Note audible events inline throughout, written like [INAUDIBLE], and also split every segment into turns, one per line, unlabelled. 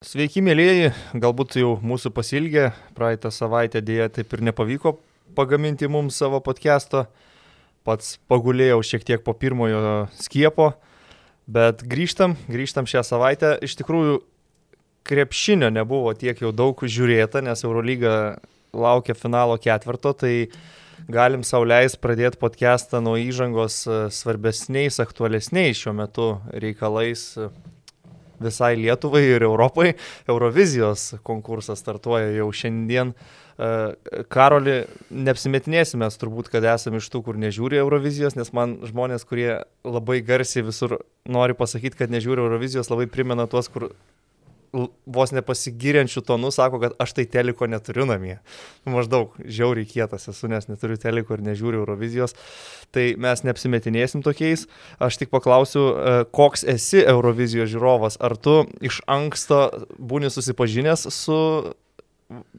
Sveiki, mėlyjeji, galbūt jau mūsų pasilgė, praeitą savaitę dėja taip ir nepavyko pagaminti mums savo podcast'o, pats pagulėjau šiek tiek po pirmojo skiepo, bet grįžtam, grįžtam šią savaitę, iš tikrųjų krepšinio nebuvo tiek jau daug žiūrėta, nes Eurolyga laukia finalo ketvirto, tai galim sauliais pradėti podcastą nuo įžangos svarbesniais, aktualesniais šiuo metu reikalais visai Lietuvai ir Europai. Eurovizijos konkursas startuoja jau šiandien. Karoli, neapsimetinėsime, turbūt, kad esame iš tų, kur nežiūri Eurovizijos, nes man žmonės, kurie labai garsiai visur nori pasakyti, kad nežiūri Eurovizijos, labai primena tuos, kur vos nepasigiriančių tonų sako, kad aš tai teliko neturiu namie. Nu, maždaug žiauriai kietas esu, nes neturiu teliko ir nežiūriu Eurovizijos. Tai mes neapsimetinėsim tokiais. Aš tik paklausiu, e, koks esi Eurovizijos žiūrovas. Ar tu iš anksto būni susipažinęs su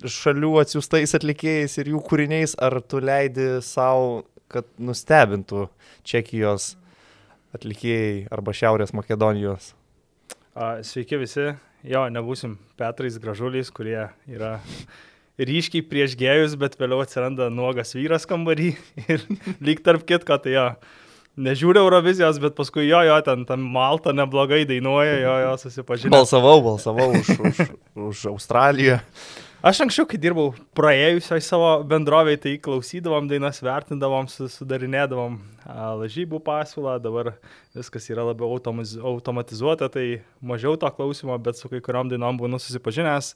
šalių atsiųstais atlikėjais ir jų kūriniais, ar tu leidi savo, kad nustebintų Čekijos atlikėjai arba Šiaurės Makedonijos?
Sveiki visi, jo, nebūsim Petrais gražuliais, kurie yra ryškiai prieš gėjus, bet vėliau atsiranda nuogas vyras kambarį [LAUGHS] ir lyg tarp kitko, tai jo, nežiūriu Eurovizijos, bet paskui jo, jo, ten tam Malta neblogai dainuoja, jo, jo, susipažinau.
Balsavau, balsavau už, už, už Australiją.
Aš anksčiau, kai dirbau praėjusioj savo bendrovėje, tai klausydavom dainas, vertindavom, sudarinėdavom lažybų pasiūlą, dabar viskas yra labiau automatizuota, tai mažiau to klausimo, bet su kai kuriam dainom būnu susipažinęs.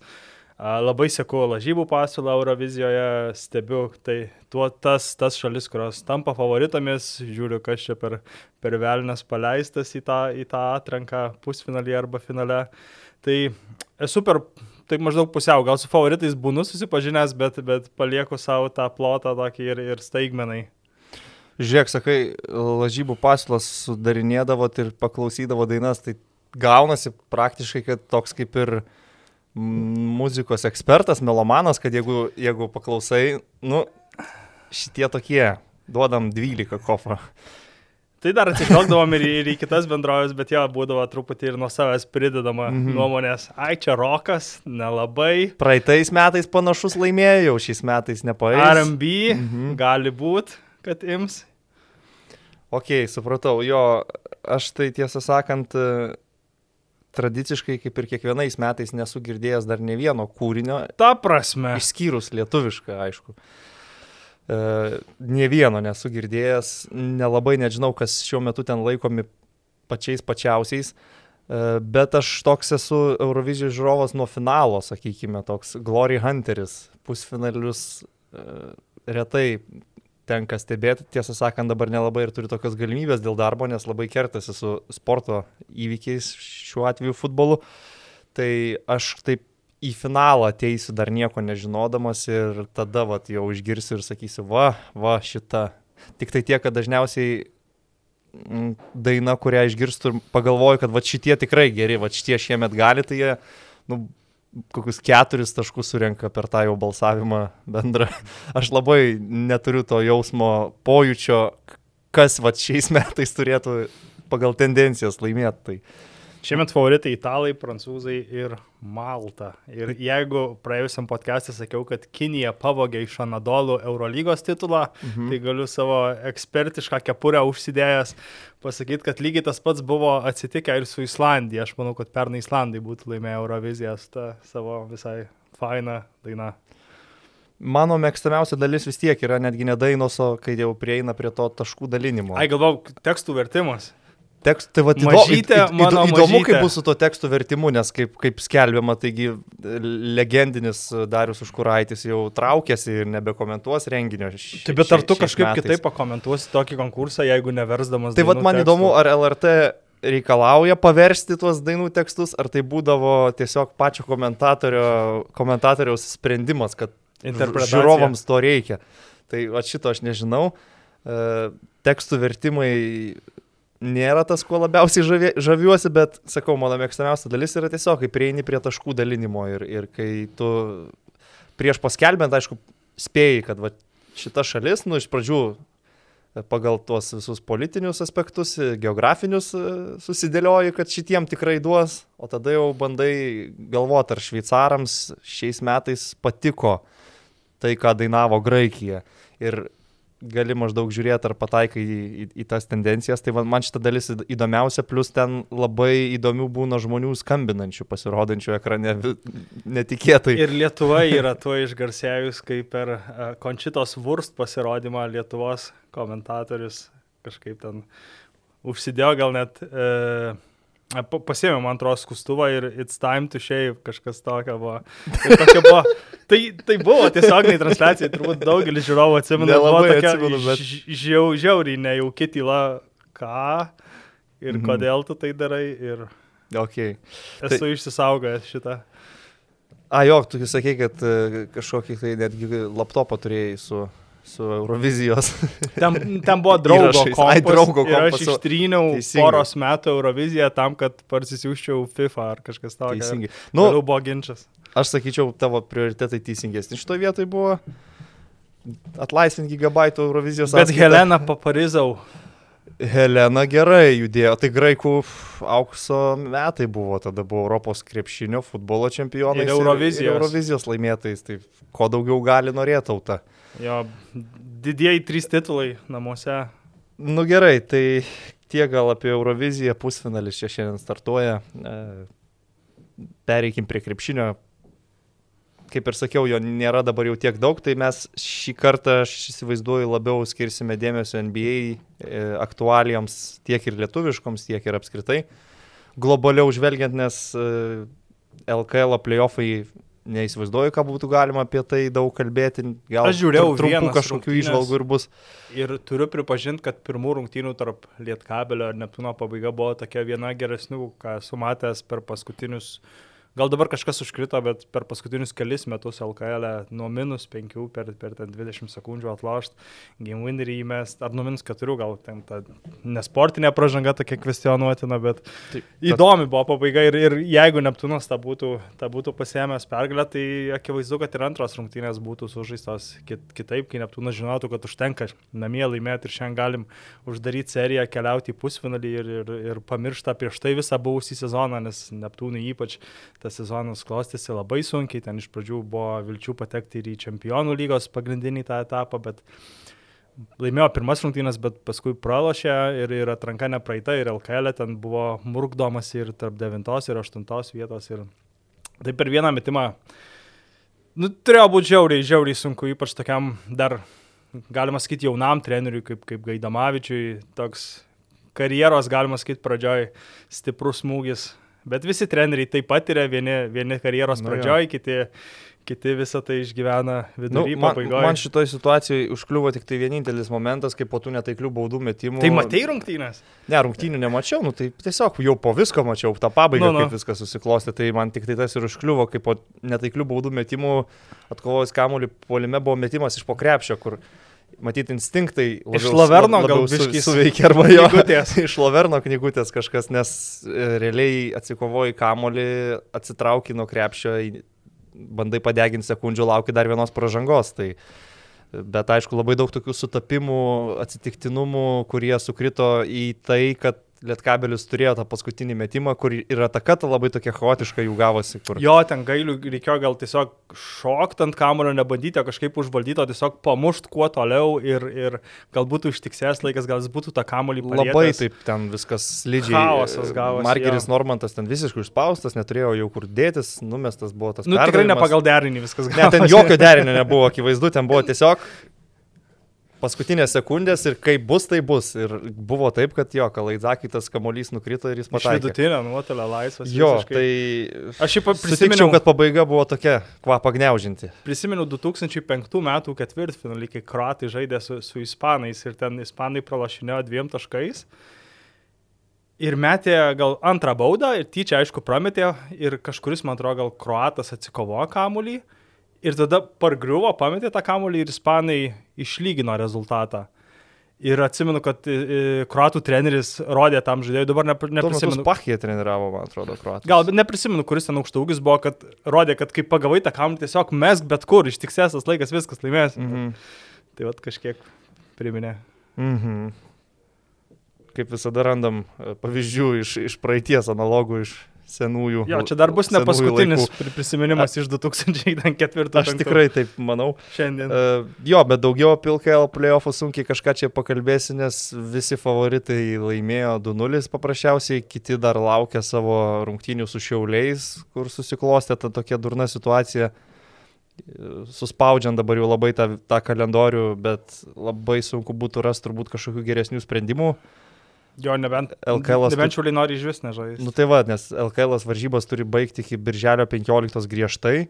Labai sėku lažybų pasiūlą Eurovizijoje, stebiu tai tuo tas, tas šalis, kurios tampa favoritomis, žiūriu, kas čia per, per velnes paleistas į tą, į tą atranką pusfinalį arba finale. Tai esu per taip maždaug pusiau, gal su favoritais būnu susipažinęs, bet, bet palieku savo tą plotą tokį ir, ir staigmenai.
Žiūrėk, sakai, lažybų pasiūlas sudarinėdavot ir paklausydavo dainas, tai gaunasi praktiškai, kad toks kaip ir muzikos ekspertas, melomanas, kad jeigu, jeigu paklausai, nu, šitie tokie, duodam 12 kofą.
Tai dar atsižvelgdavom ir, ir į kitas bendrovės, bet jo, būdavo truputį ir nuo savęs pridedama mm -hmm. nuomonės. Ai, čia rokas, nelabai.
Praeitais metais panašus laimėjau, šiais metais nepaėjo.
RMB mm -hmm. gali būti, kad ims.
Ok, supratau, jo, aš tai tiesą sakant, tradiciškai, kaip ir kiekvienais metais, nesu girdėjęs dar ne vieno kūrinio.
Ta prasme.
Išskyrus lietuvišką, aišku. Uh, E, nie vieno nesu girdėjęs, nelabai nežinau, kas šiuo metu ten laikomi pačiais pačiausiais, e, bet aš toks esu Eurovizijos žiūrovas nuo finalo, sakykime, toks Glory Hunteris, pusfinalius e, retai tenka stebėti, tiesą sakant, dabar nelabai ir turiu tokios galimybės dėl darbo, nes labai kertasi su sporto įvykiais, šiuo atveju futbolu. Tai aš taip į finalą ateisiu dar nieko nežinodamas ir tada vat, jau išgirsiu ir sakysiu, va, va šita. Tik tai tiek, kad dažniausiai mm, daina, kurią išgirstu ir pagalvoju, kad va šitie tikrai geri, va šitie šiemet gali, tai jie, nu, kokius keturis taškus surenka per tą jau balsavimą bendrą. [LAUGHS] Aš labai neturiu to jausmo pojūčio, kas va šiais metais turėtų pagal tendencijas laimėti. Tai
Šiemet favoritai italai, prancūzai ir Malta. Ir jeigu praėjusiam podcast'e sakiau, kad Kinija pavogė iš Anadolų Eurolygos titulą, mhm. tai galiu savo ekspertišką kepurę užsidėjęs pasakyti, kad lygiai tas pats buvo atsitikę ir su Islandija. Aš manau, kad pernai Islandai būtų laimėję Eurovizijas tą savo visai fainą dainą.
Mano mėgstamiausia dalis vis tiek yra netgi nedainos, o kai jau prieina prie to taškų dalinimo.
Ai, galvau, tekstų vertimas
tekstų, tai vad mažytė, įdo, įdo, įdomu, kaip bus su to tekstų vertimu, nes kaip, kaip skelbiama, taigi legendinis Darius Užkuraitis jau traukėsi ir nebekomentuos renginio.
Ši, Taip, bet ar tu kažkaip metais. kitaip pakomentuosi tokį konkursą, jeigu neversdamas?
Tai vad man tekstų. įdomu, ar LRT reikalauja paversti tuos dainų tekstus, ar tai būdavo tiesiog pačio komentatoriaus sprendimas, kad žiūrovams to reikia. Tai va šito aš nežinau. E, tekstų vertimai nėra tas, kuo labiausiai žavė, žaviuosi, bet, sakau, mano mėgstamiausia dalis yra tiesiog, kai prieini prie taškų dalinimo ir, ir kai tu prieš paskelbent, aišku, spėjai, kad va, šita šalis, nu, iš pradžių pagal tuos visus politinius aspektus, geografinius e, susidėlioji, kad šitiem tikrai duos, o tada jau bandai galvoti, ar šveicarams šiais metais patiko tai, ką dainavo Graikija. Ir gali maždaug žiūrėti, ar pataikai į, į, į tas tendencijas. Tai man, šita dalis įdomiausia, plus ten labai įdomių būna žmonių skambinančių, pasirodančių ekrane netikėtai.
Ir Lietuva yra tuo išgarsėjus, kaip per Končitos Vurst pasirodymą Lietuvos komentatorius kažkaip ten užsidėjo gal net... E, Pasėmė, man atrodo, skustuvą ir it's time to shave, kažkas tokio buvo. buvo. [LAUGHS] Tai, tai buvo tiesioginiai transliacijai, turbūt daugelis žiūrovų atsimena.
Nelabai atsimenu, bet...
Žiau, žiauriai nejauki tyla, ką ir mhm. kodėl tu tai darai. Ir
okay.
Esu tai... išsisaugojęs šitą.
A, jo, tu sakei, kad e, kažkokį tai netgi laptopą turėjai su su Eurovizijos. [LAUGHS]
Ten, ten buvo [LAUGHS] draugo kompas.
Ai, draugo kompas.
Aš ištryniau Teisingai. poros metų Euroviziją tam, kad parsisiųščiau FIFA ar kažkas tokio.
Teisingai.
Nu, Vėliau buvo ginčas.
Aš sakyčiau, tavo prioritetai teisingesni. Šitoje vietoje buvo atlaisvinti gigabaitų Eurovizijos.
Bet atskaitą. Helena Paparizau.
Helena gerai judėjo, tai graikų aukso metai buvo, tada buvo Europos krepšinio futbolo čempionai.
Ir Eurovizijos. Ir
Eurovizijos laimėtais, tai ko daugiau gali norėti tauta.
Jo, didieji trys titulai namuose.
Nu gerai, tai tiek gal apie Euroviziją, pusfinalis čia šiandien startuoja. E, pereikim prie krepšinio. Kaip ir sakiau, jo nėra dabar jau tiek daug, tai mes šį kartą, aš įsivaizduoju, labiau skirsime dėmesio NBA e, aktualijoms tiek ir lietuviškoms, tiek ir apskritai. Globaliau žvelgiant, nes LKL playoffai neįsivaizduoju, ką būtų galima apie tai daug kalbėti. Gal
aš žiūrėjau
trumpų kažkokių išvalgų ir bus.
Ir turiu pripažinti, kad pirmų rungtynių tarp Lietkabelio ir Neptūno pabaiga buvo tokia viena geresnių, ką esu matęs per paskutinius Gal dabar kažkas užkrito, bet per paskutinius kelis metus LKL e nuo minus 5 per, per 20 sekundžių atlošt, game winnerį įmest, ar nuo minus 4 gal ten ta nesportinė pražanga tokia kvestionuotina, bet Taip, įdomi buvo pabaiga ir, ir jeigu Neptūnas tą būtų, tą būtų pasiemęs pergalę, tai akivaizdu, kad ir antros rungtynės būtų sužaistos kit, kitaip, kai Neptūnas žinotų, kad užtenka namie laimėti ir šiandien galim uždaryti seriją, keliauti į pusfinalį ir, ir, ir pamirštą prieš tai visą buvusį sezoną, nes Neptūnai ypač tas sezonas klostėsi labai sunkiai, ten iš pradžių buvo vilčių patekti ir į čempionų lygos pagrindinį tą etapą, bet laimėjo pirmas rungtynės, bet paskui pralošė ir, ir atranka nepraeita ir LKL e ten buvo murkdomas ir tarp 9 ir 8 vietos ir tai per vieną metimą, nu, turėjo būti žiauriai, žiauriai sunku, ypač tokiam dar, galima sakyti, jaunam treneriui kaip, kaip Gaidamavičiui, toks karjeros, galima sakyti, pradžioj stiprus smūgis Bet visi treneriai taip pat yra, vieni, vieni karjeros nu, pradžioj, kiti, kiti visą tai išgyvena vidury, nu, man, pabaigoje.
Man šitoje situacijoje užkliuvo tik tai vienintelis momentas, kai po tų netaiklių baudų metimų.
Tai matai rungtynės?
Ne, rungtynių nemačiau, nu, tai tiesiog jau po visko mačiau tą pabaigą, nu, nu. kaip viskas susiklostė, tai man tik tai tas ir užkliuvo, kai po netaiklių baudų metimų atkovojus kamuolį polime buvo metimas iš po krepšio, kur Matyt, instinktai
labiau, iš Laverno gal
biškai suveikia arba jo. [LAUGHS] iš Laverno knygutės kažkas, nes e, realiai atsikovoji kamolį, atsitrauki nuo krepšio, bandai padeginti sekundžių, lauki dar vienos pažangos. Tai, bet aišku, labai daug tokių sutapimų, atsitiktinumų, kurie sukrito į tai, kad Lietkabelis turėjo tą paskutinį metimą, kur ir ataka ta labai tokia chaotiška jų gavosi. Kur...
Jo, ten gailių reikėjo gal tiesiog šokti ant kamulio, nebandyti kažkaip užvaldyti, o tiesiog pamušti kuo toliau ir, ir galbūt užtiksės laikas, gal jis būtų tą kamulį palietęs.
Labai taip ten viskas slidžiai.
Chaosas gavosi.
Margeris jo. Normantas ten visiškai užspaustas, neturėjo jau kur dėtis, numestas buvo tas.
Nu, tikrai ne pagal derinį viskas gavosi.
Ne, ten jokio derinio nebuvo, akivaizdu, ten buvo tiesiog paskutinės sekundės ir kaip bus, tai bus. Ir buvo taip, kad jo, Kalaidzakį tas kamolys nukrito ir jis pataikė.
Vidutinio nuotolio laisvas.
Jo, visiškai. tai
aš jau prisiminiau,
kad pabaiga buvo tokia kvapą gniaužinti.
Prisimenu 2005 metų ketvirtfinalį, kai kruatai žaidė su, su ispanais ir ten ispanai pralašinėjo dviem taškais. Ir metė gal antrą baudą ir tyčia, aišku, prametė ir kažkuris, man atrodo, gal kruatas atsikovojo kamulį. Ir tada pargriuvo, pametė tą kamuolį ir ispanai išlygino rezultatą. Ir atsimenu, kad kruatų treneris rodė tam žaidėjui, dabar ne, neprisimenu.
Pachė treniravo, man atrodo, kruatų.
Gal neprisimenu, kuris ten aukštaugis buvo, kad rodė, kad kai pagavai tą kamuolį, tiesiog mesk bet kur, ištiksės tas laikas, viskas laimės. Mhm. Tai vad kažkiek priminė.
Mhm. Kaip visada randam e, pavyzdžių iš, iš praeities analogų, iš senųjų.
Jo, čia dar bus ne paskutinis
laikų.
pri- prisiminimas iš 2004.
Aš tikrai taip manau.
šiandien.
Uh, jo, bet daugiau apie LKL playoffų sunkiai kažką čia pakalbėsi, nes visi favoritai laimėjo 2-0 paprasčiausiai, kiti dar laukia savo rungtynių su šiauliais, kur susiklostė ta tokia durna situacija. Suspaudžiant dabar jau labai tą, tą kalendorių, bet labai sunku būtų rasti turbūt kažkokių geresnių sprendimų.
Jo, nebent,
LKL -as
nebent šiuliai nori iš vis nežaisti.
Nu tai va, nes LKL varžybas turi baigti iki birželio 15 griežtai.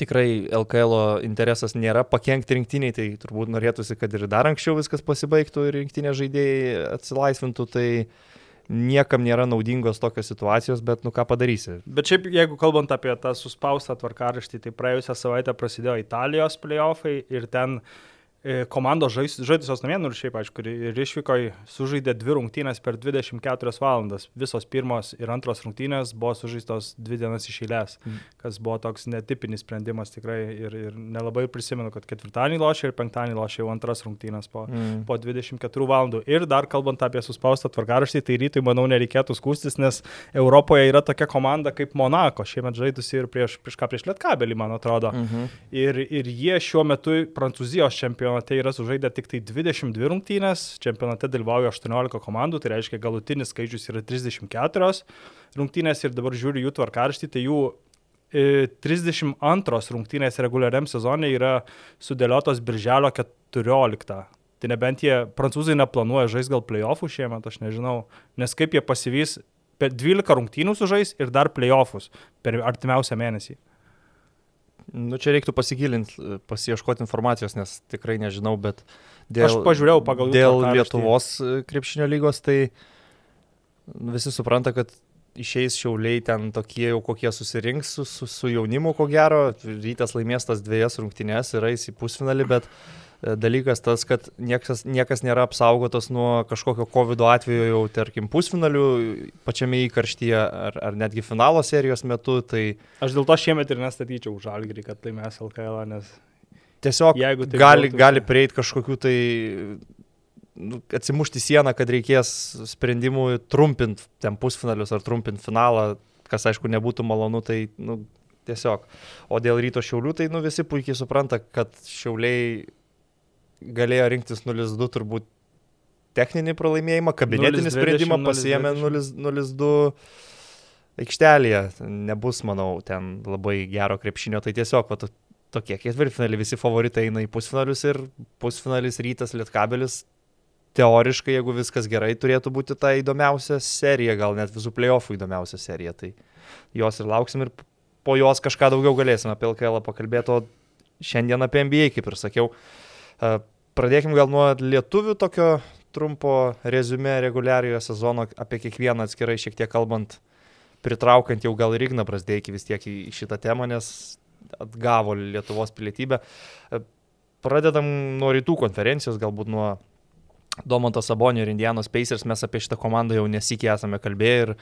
Tikrai LKL interesas nėra pakengti rinktiniai, tai turbūt norėtųsi, kad ir dar anksčiau viskas pasibaigtų ir rinktinė žaidėjai atsilaisvintų, tai niekam nėra naudingos tokios situacijos, bet nu ką padarysi.
Bet šiaip, jeigu kalbant apie tą suspaustą tvarkaraštį, tai praėjusią savaitę prasidėjo Italijos playoffai ir ten e, komandos žais- žaidusios namie, nors šiaip, aišku, ir- ir išvyko sužaidė dvi rungtynės per 24 valandas. Visos pirmos ir antros rungtynės buvo sužaistos dvi dienas iš eilės,
Mm.
kas buvo toks netipinis sprendimas tikrai ir, ir nelabai prisimenu, kad ketvirtadienį lošė ir penktadienį lošė jau antras rungtynės po,
Mm.
po 24 valandų. Ir dar kalbant apie suspaustą tvarkaraštį, tai rytui, manau, nereikėtų skūstis, nes Europoje yra tokia komanda kaip Monako, šiemet žaidusi ir prieš, prieš ką prieš Lietkabelį, man atrodo.
Mhm.
Ir, ir jie šiuo metu Prancūzijos čempionate yra sužaidę tik tai 22 rungtynės, čempionate dalyvauja 18 komandų, tai reiškia galutinis skaičius yra 34 rungtynės ir dabar žiūriu jų tvarkaraštį, tai jų e, 32 rungtynės reguliariam sezonė yra sudėliotos birželio 14. Tai nebent jie, prancūzai neplanuoja žaisti gal playoffų šiemet, aš nežinau, nes kaip jie pasivys per 12 rungtynių sužais ir dar playoffus per artimiausią mėnesį.
Nu čia reiktų pasigilinti, pasieškoti informacijos, nes tikrai nežinau, bet dėl,
Aš pažiūrėjau pagal
dėl. Lietuvos e, krepšinio lygos, tai visi supranta, kad išeis šiauliai ten tokie jau kokie susirinks su, su, su jaunimu, ko gero, rytas laimės tas dviejas rungtynes ir eis į pusfinalį, bet e, dalykas tas, kad niekas, niekas nėra apsaugotas nuo kažkokio COVID atveju jau, tarkim, pusfinalių pačiame įkarštyje ar, ar netgi finalo serijos metu, tai
Aš dėl to šiemet ir nestatyčiau žalgrį, kad laimės LKL, nes
tiesiog
Jeigu taip
gali,
gautų,
gali
tai-
prieiti kažkokiu tai nu, atsimušti sieną, kad reikės sprendimų trumpinti ten pusfinalius ar trumpinti finalą, kas aišku nebūtų malonu, tai nu, tiesiog. O dėl ryto šiaulių, tai nu, visi puikiai supranta, kad šiauliai galėjo rinktis 0-2 turbūt techninį pralaimėjimą, kabinetinį
0:20,
sprendimą pasiėmė 0-2 aikštelėje. Nebus, manau, ten labai gero krepšinio, tai tiesiog va, to- tokie ketvirtfinaliai, visi favoritai eina į pusfinalius ir pusfinalis rytas lietkabelis. Teoriškai, jeigu viskas gerai, turėtų būti ta įdomiausia serija, gal net visų playoffų įdomiausia serija. Tai jos ir lauksim ir po jos kažką daugiau galėsime apie LKL pakalbėti, o šiandien apie NBA, kaip ir sakiau. E, Pradėkim gal nuo lietuvių tokio trumpo rezume reguliariojo sezono, apie kiekvieną atskirai šiek tiek kalbant, pritraukiant jau gal ir Igną Brasdeikį vis tiek į šitą temą, nes atgavo Lietuvos pilietybę. E, Pradedam nuo rytų konferencijos, galbūt nuo Domanto Sabonio ir Indianos Pacers. Mes apie šitą komandą jau nesikį esame kalbėję ir,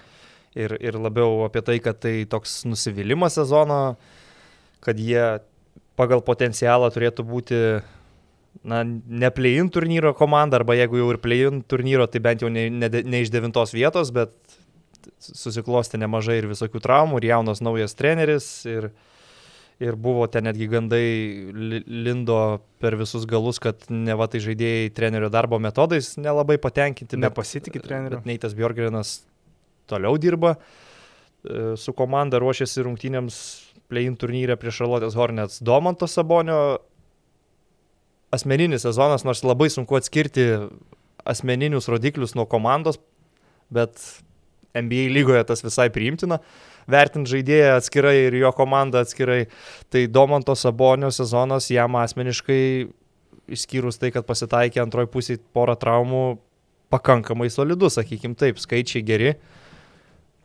ir, ir labiau apie tai, kad tai toks nusivylimas sezono, kad jie pagal potencialą turėtų būti na, ne play-in turnyro komanda, arba jeigu jau ir play-in turnyro, tai bent jau ne, ne, ne iš devintos vietos, bet susiklosti nemažai ir visokių traumų, ir jaunas naujas treneris, ir, ir buvo ten netgi gandai li- lindo per visus galus, kad ne va tai žaidėjai trenerio darbo metodais nelabai patenkinti.
nepasitikė treneriu.
Neitas Bjorgrenas toliau dirba e, su komanda, ruošiasi rungtynėms play-in turnyre prieš Šarlotės Hornets Domanto Sabonio. Asmeninis sezonas, nors labai sunku atskirti asmeninius rodiklius nuo komandos, bet NBA lygoje tas visai priimtina. Vertint žaidėją atskirai ir jo komandą atskirai, tai Domanto Sabonio sezonas jam asmeniškai, išskyrus tai, kad pasitaikė antroji pusė porą traumų, pakankamai solidus, sakykim taip, skaičiai geri.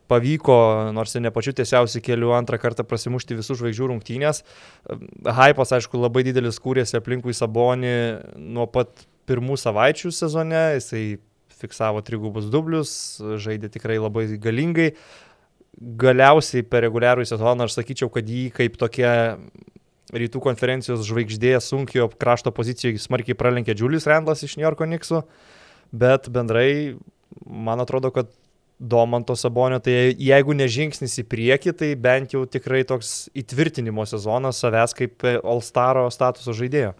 Pavyko, nors ir ne pačiu tiesiausiu keliu, antrą kartą prasimušti visų žvaigždžių rungtynės. Hypas, aišku, labai didelis kūrėsi aplinkui Sabonį nuo pat pirmų savaičių sezone, jisai fiksavo trigubus dublius, žaidė tikrai labai galingai. Galiausiai per reguliarų sezoną aš sakyčiau, kad jį kaip tokia rytų konferencijos žvaigždė sunkio krašto pozicijoje smarkiai pralenkė Julius Randlas iš New Yorko Niksų, bet bendrai man atrodo, kad Domanto Sabonio, tai jeigu ne žingsnis į priekį, tai bent jau tikrai toks įtvirtinimo sezonas savęs kaip All-Staro statuso žaidėjo.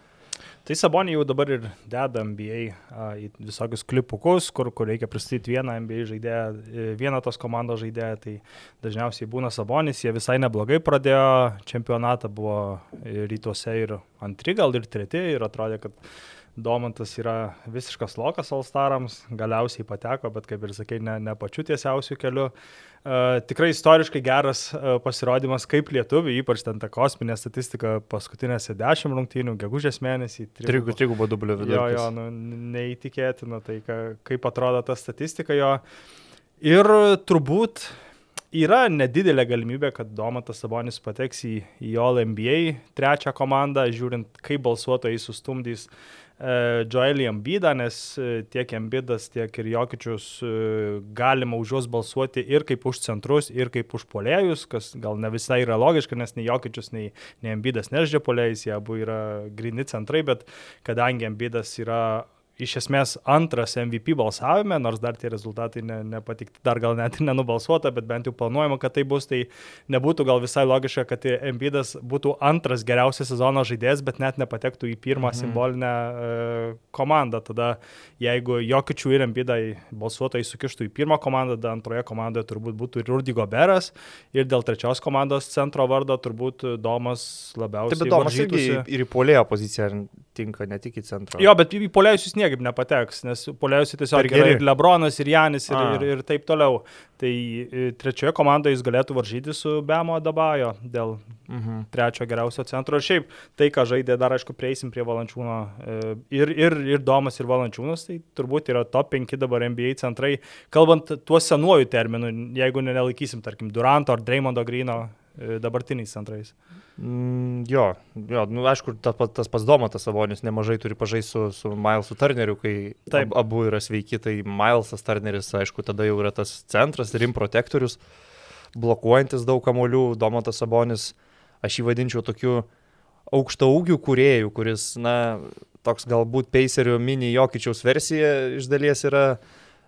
Tai Sabonį jau dabar ir deda NBA a, į visokius klipukus, kur, kur reikia pristatyti vieną NBA žaidėją, e, vieną tos komandos žaidėją, tai dažniausiai būna Sabonis, jie visai neblogai pradėjo čempionatą, buvo rytuose ir antri, gal ir treti, ir atrodė, kad Domantas yra visiškas lokas Alstarams, galiausiai pateko, bet kaip ir sakai, ne, ne pačiu tiesiausiu keliu. Uh, tikrai istoriškai geras uh, pasirodymas kaip lietuvių, ypač ten ta kosminė statistika paskutinėse dešimt rungtynių, gegužės mėnesį.
Trigubų, trigubų dublio vidurkis.
Jo, jo, nu, neįtikėtina tai, ka, kaip atrodo ta statistika jo. Ir turbūt yra nedidelė galimybė, kad Domantas Sabonis pateks į, į All NBA trečią komandą, žiūrint, kaip balsuotojai sustumdys E, Joelį Ambidą, nes e, tiek Ambidas, tiek ir Jokičius e, galima už juos balsuoti ir kaip už centrus, ir kaip už polėjus, kas gal ne visai yra logiška, nes nei Jokičius, nei, nei Ambidas nežaidžia polėjus, jie abu yra grini centrai, bet kadangi Ambidas yra iš esmės antras MVP balsavime, nors dar tie rezultatai ne, nepatikti, dar gal net ir nenubalsuota, bet bent jau planuojama, kad tai bus, tai nebūtų gal visai logiška, kad Embidas būtų antras geriausias sezono žaidėjas, bet net nepatektų į pirmą mhm. simbolinę uh, komandą. Tada jeigu Jokičių ir Embidai balsuotojai sukištų į pirmą komandą, tada antroje komandoje turbūt būtų ir Rudy Goberas ir dėl trečios komandos centro vardo turbūt Domas labiausiai.
Taip, bet Domas irgi ir į polėjo poziciją tinka, ne tik į centrą.
Jo, bet į polėjus jis niekaip nepateks, nes polėjus tiesiog yra ir Lebronas, ir Janis, ir, ir, ir taip toliau. Tai e, trečioje komandoje jis galėtų varžyti su Bemo Dabajo dėl mhm. trečio geriausio centro. Ir šiaip tai, ką žaidė, dar aišku, prieisim prie Valančiūno. E, ir, ir, ir Domas, ir Valančiūnas, tai turbūt yra top 5 dabar NBA centrai. Kalbant tuo senuoju terminu, jeigu nelaikysim, tarkim, Duranto ar Dreymondo Grino dabartiniais centrais.
Mm, jo, jo nu, aišku, tas, tas pats Domatas Savonis nemažai turi pažaisti su, su Milesu Turneriu, kai Taip. ab, abu yra sveiki, tai Milesas Turneris, aišku, tada jau yra tas centras, rim protektorius, blokuojantis daug kamolių, Domatas Savonis, aš jį vadinčiau tokiu aukšto ūgių kuriejų, kuris, na, toks galbūt Pacerių mini Jokičiaus versija iš dalies yra.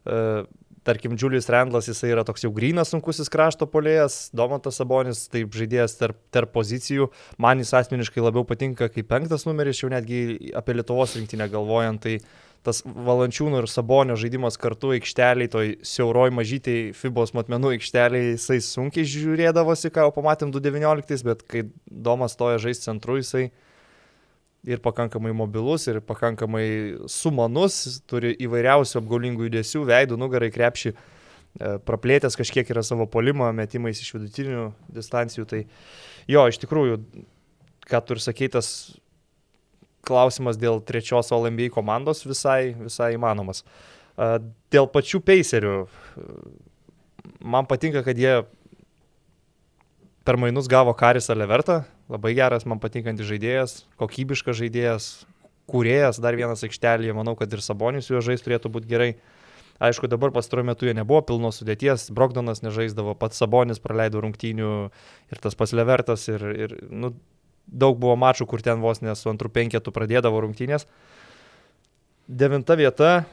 Uh, tarkim, Julius Randlas, jisai yra toks jau grinas sunkusis krašto polėjas, Domantas Sabonis, taip žaidėjas tarp, tarp pozicijų, man jis asmeniškai labiau patinka kaip penktas numeris, jau netgi apie Lietuvos rinktinę galvojant, tai tas Valančiūnų ir Sabonio žaidimas kartu aikšteliai, toj siauroj mažytėj Fibos matmenų aikšteliai, jisai sunkiai žiūrėdavosi, ką jau pamatėm 2019, bet kai Domas stoja žaisti centru, jisai ir pakankamai mobilus, ir pakankamai sumanus, turi įvairiausių apgaulingų judesių, veidų, nugarai krepšį, e, praplėtęs kažkiek yra savo polimo metimais iš vidutinių distancijų. Tai jo, iš tikrųjų, ką tu ir sakei, tas klausimas dėl trečios OLMBA komandos visai, visai įmanomas. E, dėl pačių peiserių, man patinka, kad jie per mainus gavo Karisą Levertą, labai geras, man patinkantis žaidėjas, kokybiškas žaidėjas, kūrėjas, dar vienas aikštelėje, manau, kad ir Sabonis juo žais turėtų būti gerai. Aišku, dabar pastaruoju metu jie nebuvo pilnos sudėties, Brogdonas nežaisdavo, pats Sabonis praleido rungtynių ir tas pats Levertas ir, ir nu, daug buvo mačų, kur ten vos ne su antrų penketų pradėdavo rungtynės. Devinta vieta,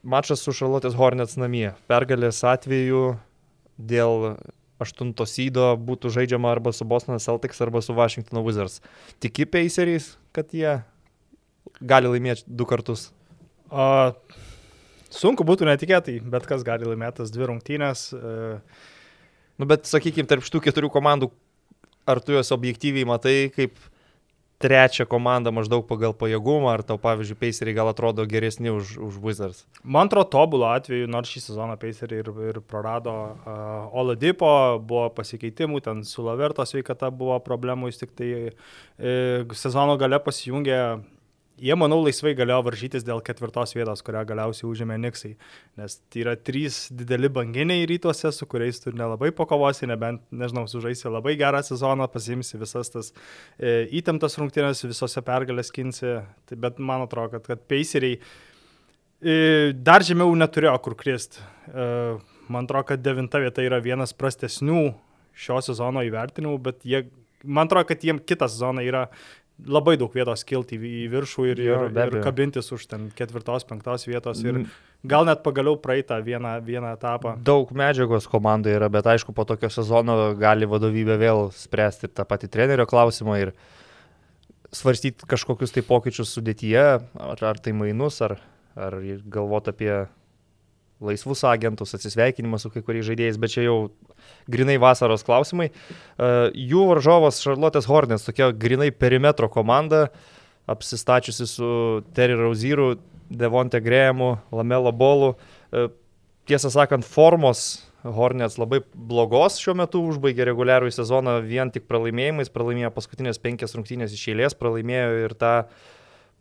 mačas su Šarlotės Hornets namie. Pergalės atveju dėl aštunto sydo būtų žaidžiama arba su Boston Celtics, arba su Washington Wizards. Tiki Paceriais, kad jie gali laimėti du kartus?
A, sunku būtų netikėtai, bet kas gali laimėti tas dvi rungtynės. A...
Nu, bet sakykime, tarp šitų keturių komandų, ar tu juos objektyviai matai kaip trečią komandą maždaug pagal pajėgumą, ar tau, pavyzdžiui, Paceriai gal atrodo geresni už, už Wizards?
Man atrodo, tobulo atveju, nors šį sezoną Paceriai ir, ir prarado uh, Oladipo, buvo pasikeitimų, ten su Laverto sveikata buvo problemų, jis tik tai uh, sezono gale pasijungė Jie, manau, laisvai galėjo varžytis dėl ketvirtos vietos, kurią galiausiai užėmė Niksai. Nes tai yra trys dideli banginiai rytuose, su kuriais tu nelabai pakovosi, nebent, nežinau, sužaisi labai gerą sezoną, pasimsi visas tas e, įtemptas rungtynės, visose pergalės kinsi. Tai, bet man atrodo, kad, kad Paceriai e, dar žemiau neturėjo kur kristi. E, man atrodo, kad devinta vieta yra vienas prastesnių šio sezono įvertinimų, bet jie man atrodo, kad jiem kitas zona yra labai daug vietos kilti į viršų ir,
Jo,
ir, ir kabintis už ten ketvirtos, penktos vietos ir
Mm.
gal net pagaliau praeitą vieną, vieną etapą.
Daug medžiagos komandai yra, bet aišku, po tokio sezono gali vadovybė vėl spręsti tą patį trenerio klausimą ir svarstyti kažkokius tai pokyčius sudėtyje, ar, ar tai mainus, ar, ar galvoti apie laisvus agentus, atsisveikinimą su kai kuriais žaidėjais, bet čia jau grinai vasaros klausimai. Uh, jų varžovas Charlotte's Hornets, tokia grinai perimetro komanda, apsistačiusi su Terry Rauzyru, Devonte Grėjimu, Lamelo Bolu. Uh, tiesą sakant, formos Hornets labai blogos šiuo metu užbaigė reguliarų sezoną vien tik pralaimėjimais, pralaimėjo paskutinės penkias rungtynės iš eilės, pralaimėjo ir tą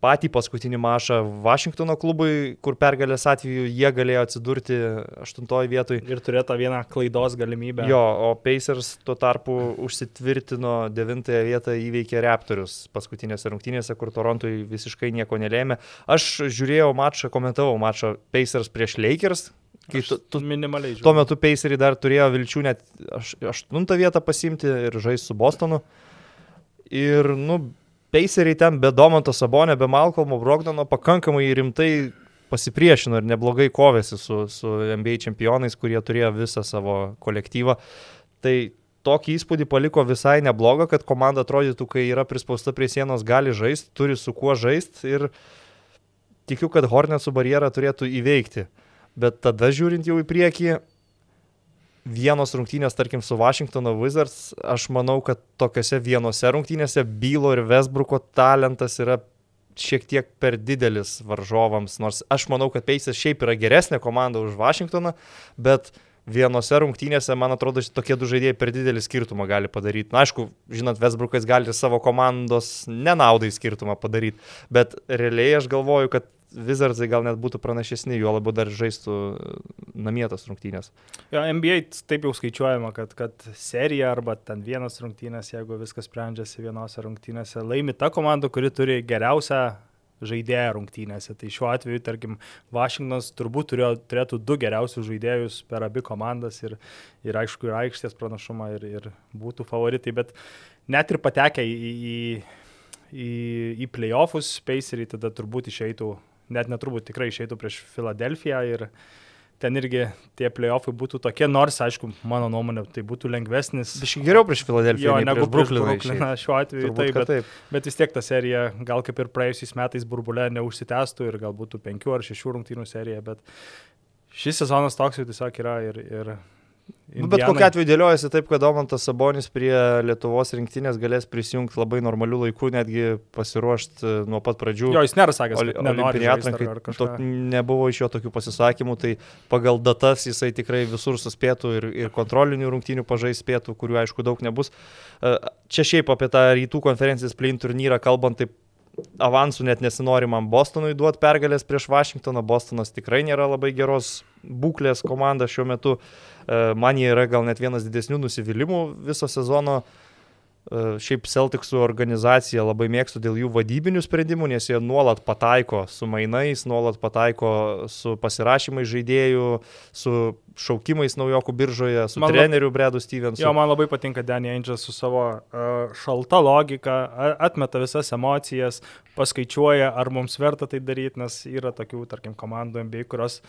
patį paskutinį mačą Vašingtono klubui, kur pergalės atveju jie galėjo atsidurti aštuntoje vietoje.
Ir turėjo tą vieną klaidos galimybę.
Jo, o Pacers tuo tarpu užsitvirtino devintąją vietą įveikė Raptorius paskutinėse rungtynėse, kur Torontui visiškai nieko nelėmė. Aš žiūrėjau mačą, komentavau mačą Pacers prieš Lakers. Kai tu, tu,
minimaliai
tuo metu Paceriai dar turėjo vilčių net aš- aštuntą vietą pasimti ir žaisti su Bostonu. Ir, nu, Paceriai ten be Domanto Sabonio, be Malcolmo Brogdano pakankamai rimtai pasipriešino ir neblogai kovėsi su, su NBA čempionais, kurie turėjo visą savo kolektyvą. Tai tokį įspūdį paliko visai neblogą, kad komanda atrodytų, kai yra prispausta prie sienos, gali žaisti, turi su kuo žaisti ir tikiu, kad Hornetsų barjerą turėtų įveikti. Bet tada žiūrint jau į priekį, vienos rungtynės, tarkim, su Washingtono Wizards, aš manau, kad tokiuose vienose rungtynėse Bylo ir Westbrooko talentas yra šiek tiek per didelis varžovams, nors aš manau, kad Pacers šiaip yra geresnė komanda už Washingtoną, bet vienose rungtynėse, man atrodo, tokie du žaidėjai per didelį skirtumą gali padaryti. Na, aišku, žinot, Westbrookas gali savo komandos nenaudai skirtumą padaryti, bet realiai aš galvoju, kad Wizardsai gal net būtų pranašesni, juo labiau dar žaistų namietas rungtynės.
Jo, NBA taip jau skaičiuojama, kad, kad serija arba ten vienas rungtynės, jeigu viskas sprendžiasi vienose rungtynėse, laimi ta komanda, kuri turi geriausią žaidėją rungtynėse. Tai šiuo atveju, tarkim, Vašingtonas turbūt turėjo, turėtų du geriausius žaidėjus per abi komandas ir, ir aišku, ir aikštės pranašumą ir, ir būtų favoritai, bet net ir patekę į, į, į, į playoffus, Paceriai tada turbūt išeitų, net neturbūt tikrai išeitų prieš Filadelfiją ir ten irgi tie playoffai būtų tokie, nors, aišku, mano nuomonė, tai būtų lengvesnis.
Biškai geriau prieš Filadelfiją,
negu
Brukliną.
Brukliną [LAUGHS] šiuo atveju,
Turbūt,
taip, bet,
taip.
bet vis tiek ta serija gal kaip ir praėjusiais metais burbulė neužsitęstų ir gal būtų penkių ar šešių rungtynių serija, bet šis sezonas toks jau tiesiog yra ir... ir
Nu, bet kokia atveju dėliojasi taip, kad Domantas Sabonis prie Lietuvos rinktinės galės prisijungti labai normalių laikų, netgi pasiruošti nuo pat pradžių.
Jo, jis nėra sakęs,
Oli-
kad
atrankai
ar
to, nebuvo iš jo tokių pasisakymų, tai pagal datas jisai tikrai visur suspėtų ir, ir kontrolinių rungtynių pažais spėtų, kurių aišku daug nebus. E, Čia šiaip apie tą rytų konferencijos plin turnyrą kalbant, taip avansų net nesinori man Bostonui duoti pergalės prieš Vašingtoną. Bostonas tikrai nėra labai geros būklės komanda šiuo metu. E, Man jie yra gal net vienas didesnių nusivylimų viso sezono. E, Šiaip Celticsų organizacija labai mėgstu dėl jų vadybinių sprendimų, nes jie nuolat pataiko su mainais, nuolat pataiko su pasirašymais žaidėjų, su šaukimais naujokų biržoje, su
Man
treneriu Bredu Stevensu.
Jo, man labai patinka Danny Angel su savo uh, šalta logika, atmeta visas emocijas, paskaičiuoja, ar mums verta tai daryti, nes yra tokių, tarkim, komandų MBA, kurios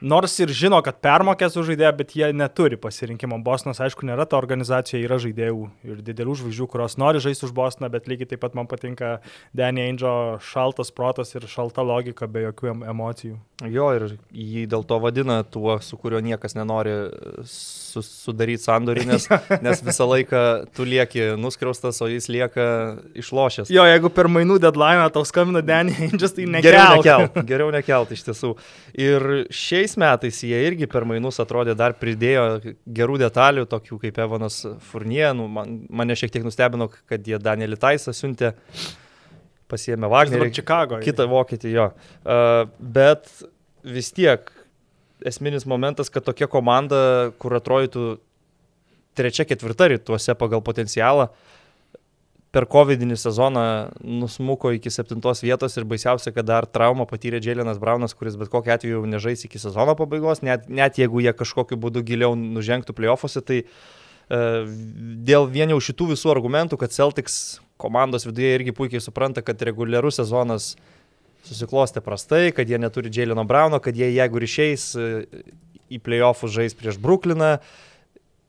nors ir žino, kad permokės už žaidėją, bet jie neturi pasirinkimo. Bostonas, aišku, nėra ta organizacija, yra žaidėjų ir didelių žvaigždžių, kurios nori žaisti už Bostoną, bet lygiai taip pat man patinka Danny Angel šaltas protas ir šalta logika be jokių em- emocijų.
Jo, ir jį dėl to vadina tuo, su kuriuo niekas nenori su, sudaryti sandorį, nes, [LAUGHS] nes visą laiką tu lieki nuskriaustas, o jis lieka išlošęs.
Jo, jeigu per mainų deadline tau skambina Danny Angel, tai nekelk.
Geriau nekelt, geriau nekelt iš tiesų. Ir šiais metais jie irgi per mainus atrodė dar pridėjo gerų detalių, tokių kaip Evanas Furnie. Nu, man, mane šiek tiek nustebino, kad jie Danielį Taisą siuntė, pasiemė Wagnerį.
Čikagoje.
Kitą vokietį jo. Uh, bet vis tiek esminis momentas, kad tokia komanda, kur atrodytų trečia, ketvirta rytuose pagal potencialą, per COVID sezoną nusmuko iki septintos vietos ir baisiausia, kad dar traumą patyrė Džėlinas Braunas, kuris bet kokiu atveju nežais iki sezono pabaigos, net, net jeigu jie kažkokiu būdu giliau nužengtų playoffuose, tai dėl vien jau šitų visų argumentų, kad Celtics komandos viduje irgi puikiai supranta, kad reguliarus sezonas susiklostė prastai, kad jie neturi Džėlino Brauno, kad jie jeigu išeis į playoffus žais prieš Brukliną,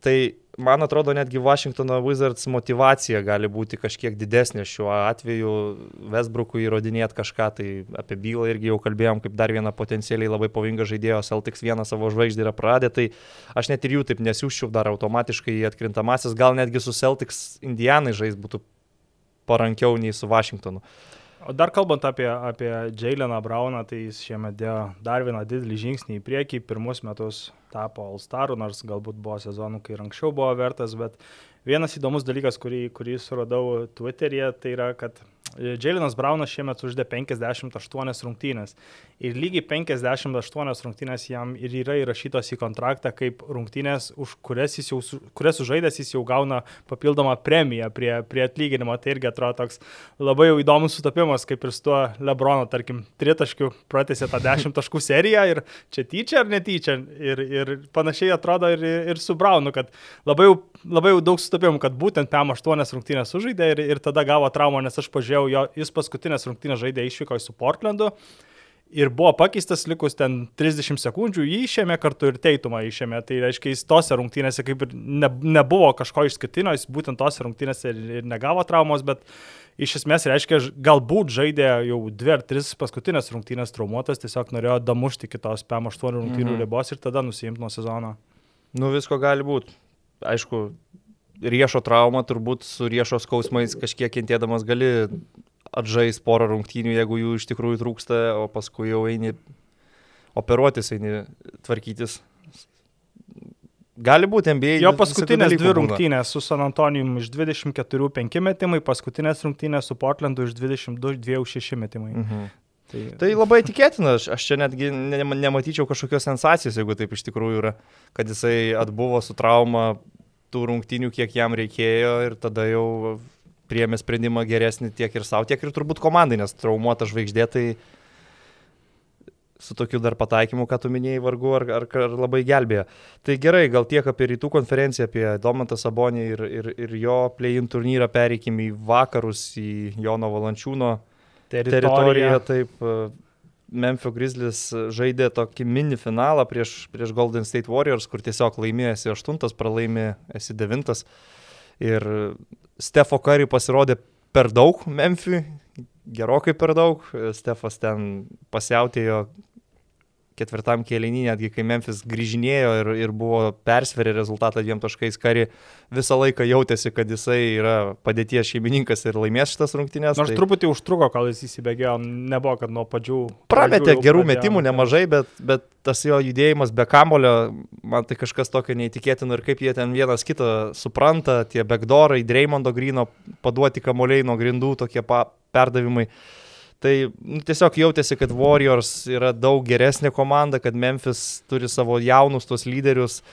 tai man atrodo, netgi Washingtono Wizards motivacija gali būti kažkiek didesnė šiuo atveju. Westbrookui įrodinėti kažką, tai apie bylą irgi jau kalbėjom, kaip dar vieną potencialiai labai pavojingą žaidėją, Celtics vieną savo žvaigždį yra praradę, tai aš net ir jų taip nesiūščiau dar automatiškai į atkrintamasis, gal netgi su Celtics Indianai žais būtų parankiau nei su Washingtonu.
O dar kalbant apie, apie Jaileną Brauną, tai jis šiemet dėjo dar vieną didelį žingsnį į priekį. Pirmus metus tapo All-Staru, nors galbūt buvo sezonų, kai anksčiau buvo vertas, bet vienas įdomus dalykas, kurį, kurį suradau Twitter'yje, tai yra, kad Dželinas Braunas šiemet uždė 58 rungtynės. Ir lygiai 58 rungtynės jam ir yra įrašytos į kontraktą kaip rungtynės, už kurias jis jau, kurias sužaidęs jis jau gauna papildomą premiją prie, prie atlyginimo. Tai irgi atrodo toks labai jau įdomus sutapimas, kaip ir su tuo Lebrono, tarkim, tritaškių pratęsė tą 10 [LAUGHS] taškų seriją ir čia tyčia ar netyčia. Ir, ir panašiai atrodo ir, ir su Braunu, kad labai jau, labai jau daug sutapimų, kad būtent PM8 rungtynės sužaidė ir, ir tada gavo traumą, nes aš pažiūrėjau jo, jis paskutinės rungtynės žaidė išvyko su Portlandu ir buvo pakeistas likus ten 30 sekundžių, jį išėmė kartu ir teitumą išėmė. Tai reiškia, jis tose rungtynėse kaip ir ne, nebuvo kažko išskirtinio, jis būtent tose rungtynėse ir, ir negavo traumos, bet iš esmės reiškia, galbūt žaidė jau dvi ar tris paskutinės rungtynės traumuotas, tiesiog norėjo damušti kitos PM8 rungtynių mhm. ribos ir tada nusimti nuo sezono.
Nu visko gali būti. Aišku, riešo trauma, turbūt su riešo skausmais kažkiek kentėdamas gali atžais porą rungtynių, jeigu jų iš tikrųjų trūksta, o paskui jau eini operuotis, eini tvarkytis. Gali būti NBA.
Jo paskutinės dvi rungtynės su San Antonijum iš 24 5 metimai, paskutinės rungtynės su Portlandu iš 22 2 6 metimai. Mhm.
Tai... tai labai tikėtina, aš, aš čia netgi ne, nematyčiau kažkokios sensacijos, jeigu taip iš tikrųjų yra, kad jisai atbuvo su trauma tų rungtynių, kiek jam reikėjo ir tada jau priėmė sprendimą geresnį tiek ir savo, tiek ir turbūt komandai, nes traumuota žvaigždė tai su tokiu dar pataikymu, ką tu minėjai, vargu ar, ar, ar labai gelbėjo. Tai gerai, gal tiek apie rytų konferenciją, apie Domantą Sabonį ir, ir, ir jo play-in turnyrą pereikim į vakarus, į Jono Valančiūno teritoriją. teritoriją taip, Memphis Grizzlies žaidė tokį mini finalą prieš, prieš Golden State Warriors, kur tiesiog laimėjo esi aštuntas, pralaimė esi devintas. Ir Stefo Kari pasirodė per daug Memphis, gerokai per daug. Stefas ten pasiautėjo ketvirtam kėlinį, netgi kai Memphis grįžinėjo ir, ir buvo persverę rezultatą dviem taškais, kari visą laiką jautėsi, kad jisai yra padėties šeimininkas ir laimės šitas rungtynės.
Nors tai... truputį užtruko, kol jis įsibėgėjo, nebuvo, kad nuo padžių.
Prametė gerų pradėjo, metimų nemažai, bet, bet tas jo judėjimas be kamulio, man tai kažkas tokio neįtikėtino ir kaip jie ten vienas kitą supranta, tie backdorai, Dreymondo Grino paduoti kamuoliai nuo grindų, tokie pa, perdavimai. Tai nu, tiesiog jautėsi, kad Warriors yra daug geresnė komanda, kad Memphis turi savo jaunus tos lyderius,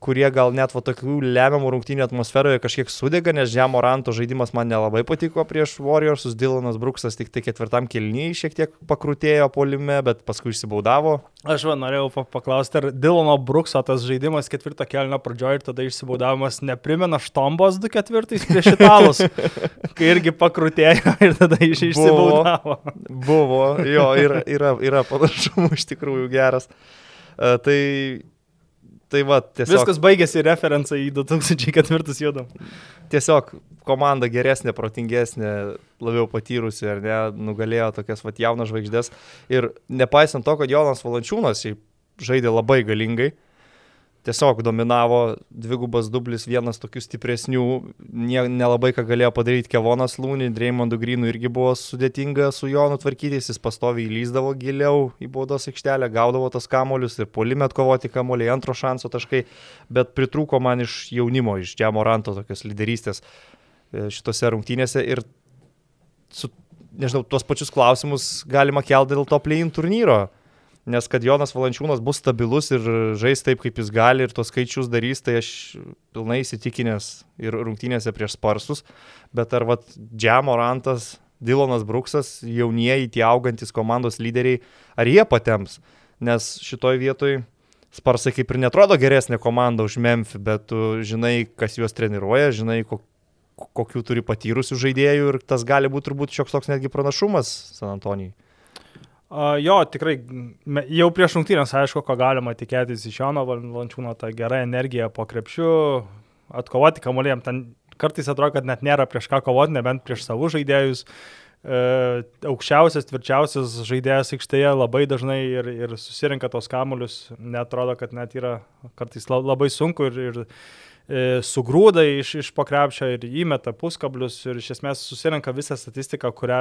kurie gal net va tokių lemiamų rungtynių atmosferoje kažkiek sudega, nes Žemoranto žaidimas man nelabai patiko prieš Warriorsus, Dylanas Bruksas tik tai ketvirtam kelnyje šiek tiek pakrutėjo polime, bet paskui išsibaudavo.
Aš va norėjau paklausti, ar Dylano Brukso tas žaidimas ketvirto kelnio pradžioje ir tada išsibaudavimas neprimena Štombos 2 ketvirtais prieš [LAUGHS] italus, kai irgi pakrutėjo ir tada iš išsibaudavo.
Buvo, buvo jo, yra, yra, yra panašumų iš tikrųjų geras. Uh, tai Tai va, tiesiog.
Viskas baigėsi referencą į 2004 judam.
Tiesiog komanda geresnė, protingesnė, labiau patyrusi, ar ne, nugalėjo tokias va jaunas žvaigždės. Ir nepaisant to, kad Jonas Valančiūnas žaidė labai galingai, tiesiog dominavo dvigubas dublis, vienas tokių stipresnių, nie, nelabai ką galėjo padaryti Kevonas Lūnį, Dreimondų Grynų irgi buvo sudėtinga su juo nutvarkytis, jis pastoviai įlyzdavo giliau į baudos aikštelę, gaudavo tas kamolius ir polimet kovoti kamoliai, antro šanso taškai, bet pritrūko man iš jaunimo, iš Džiamoranto tokios lyderystės e, šitose rungtynėse ir su, nežinau, tuos pačius klausimus galima kelti dėl to play-in turnyro nes kad Jonas Valančiūnas bus stabilus ir žais taip, kaip jis gali ir tos skaičius darys, tai aš pilnai įsitikinęs ir rungtynėse prieš Sparsus, bet ar vad Džiamorantas, Dilonas Bruksas, jaunieji tie augantis komandos lyderiai, ar jie patems, nes šitoj vietoj Sparsai kaip ir netrodo geresnė komanda už Memphis, bet tu žinai, kas juos treniruoja, žinai, kokių turi patyrusių žaidėjų ir tas gali būti turbūt šioks toks netgi pranašumas San Antonijai.
Uh, jo, tikrai, jau prieš rungtynės aišku, ko galima tikėtis iš Jono Valančiūno, ta gera energija po krepšiu, atkovoti kamuolėm, ten kartais atrodo, kad net nėra prieš ką kovoti, nebent prieš savus žaidėjus. Uh, aukščiausias, tvirčiausias žaidėjas aikštėje labai dažnai ir, ir susirinka tos kamuolius, netrodo, kad net yra kartais labai sunku ir, ir sugrūda iš, iš pokrepšio ir įmeta puskablius ir iš esmės susirenka visą statistiką, kurią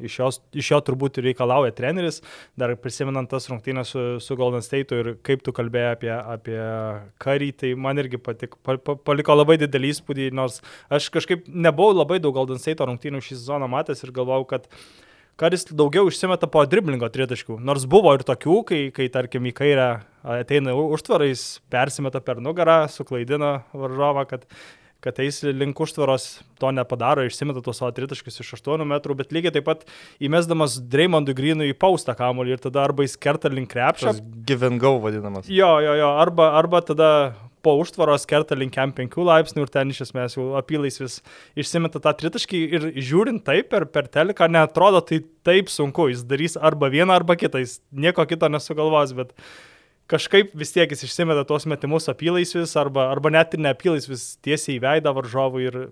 iš, jos, iš jo turbūt reikalauja treneris, dar prisimenant tas rungtynės su, su Golden State ir kaip tu kalbėjai apie, apie karį, tai man irgi patik, pa, pa, paliko labai didelį įspūdį, nors aš kažkaip nebuvau labai daug Golden State rungtynių šį sezoną matęs ir galvojau, kad Karis daugiau išsimeta po driblingo tritaškių. Nors buvo ir tokių, kai, kai tarkim, į kairę ateina užtvarais, persimeta per nugarą, suklaidina varžovą, kad, kad eis link užtvaros, to nepadaro, išsimeta tuos savo tritaškius iš 8 metrų, bet lygiai taip pat įmesdamas Dreimondui Grynui į paustą kamuolį ir tada arba jis kerta link krepšio.
Gyvengau vadinamas.
Jo, jo, jo, arba, arba tada po užtvaros kerta linkiam 5 laipsnių ir ten iš esmės jau apylaisvis išsimeta tą tritaškį ir žiūrint taip per, per teleką, netrodo tai taip sunku, jis darys arba vieną arba kitą, jis nieko kito nesugalvos, bet kažkaip vis tiek jis išsimeta tuos metimus apylaisvis arba, arba net ir neapylaisvis tiesiai į veidą varžovui ir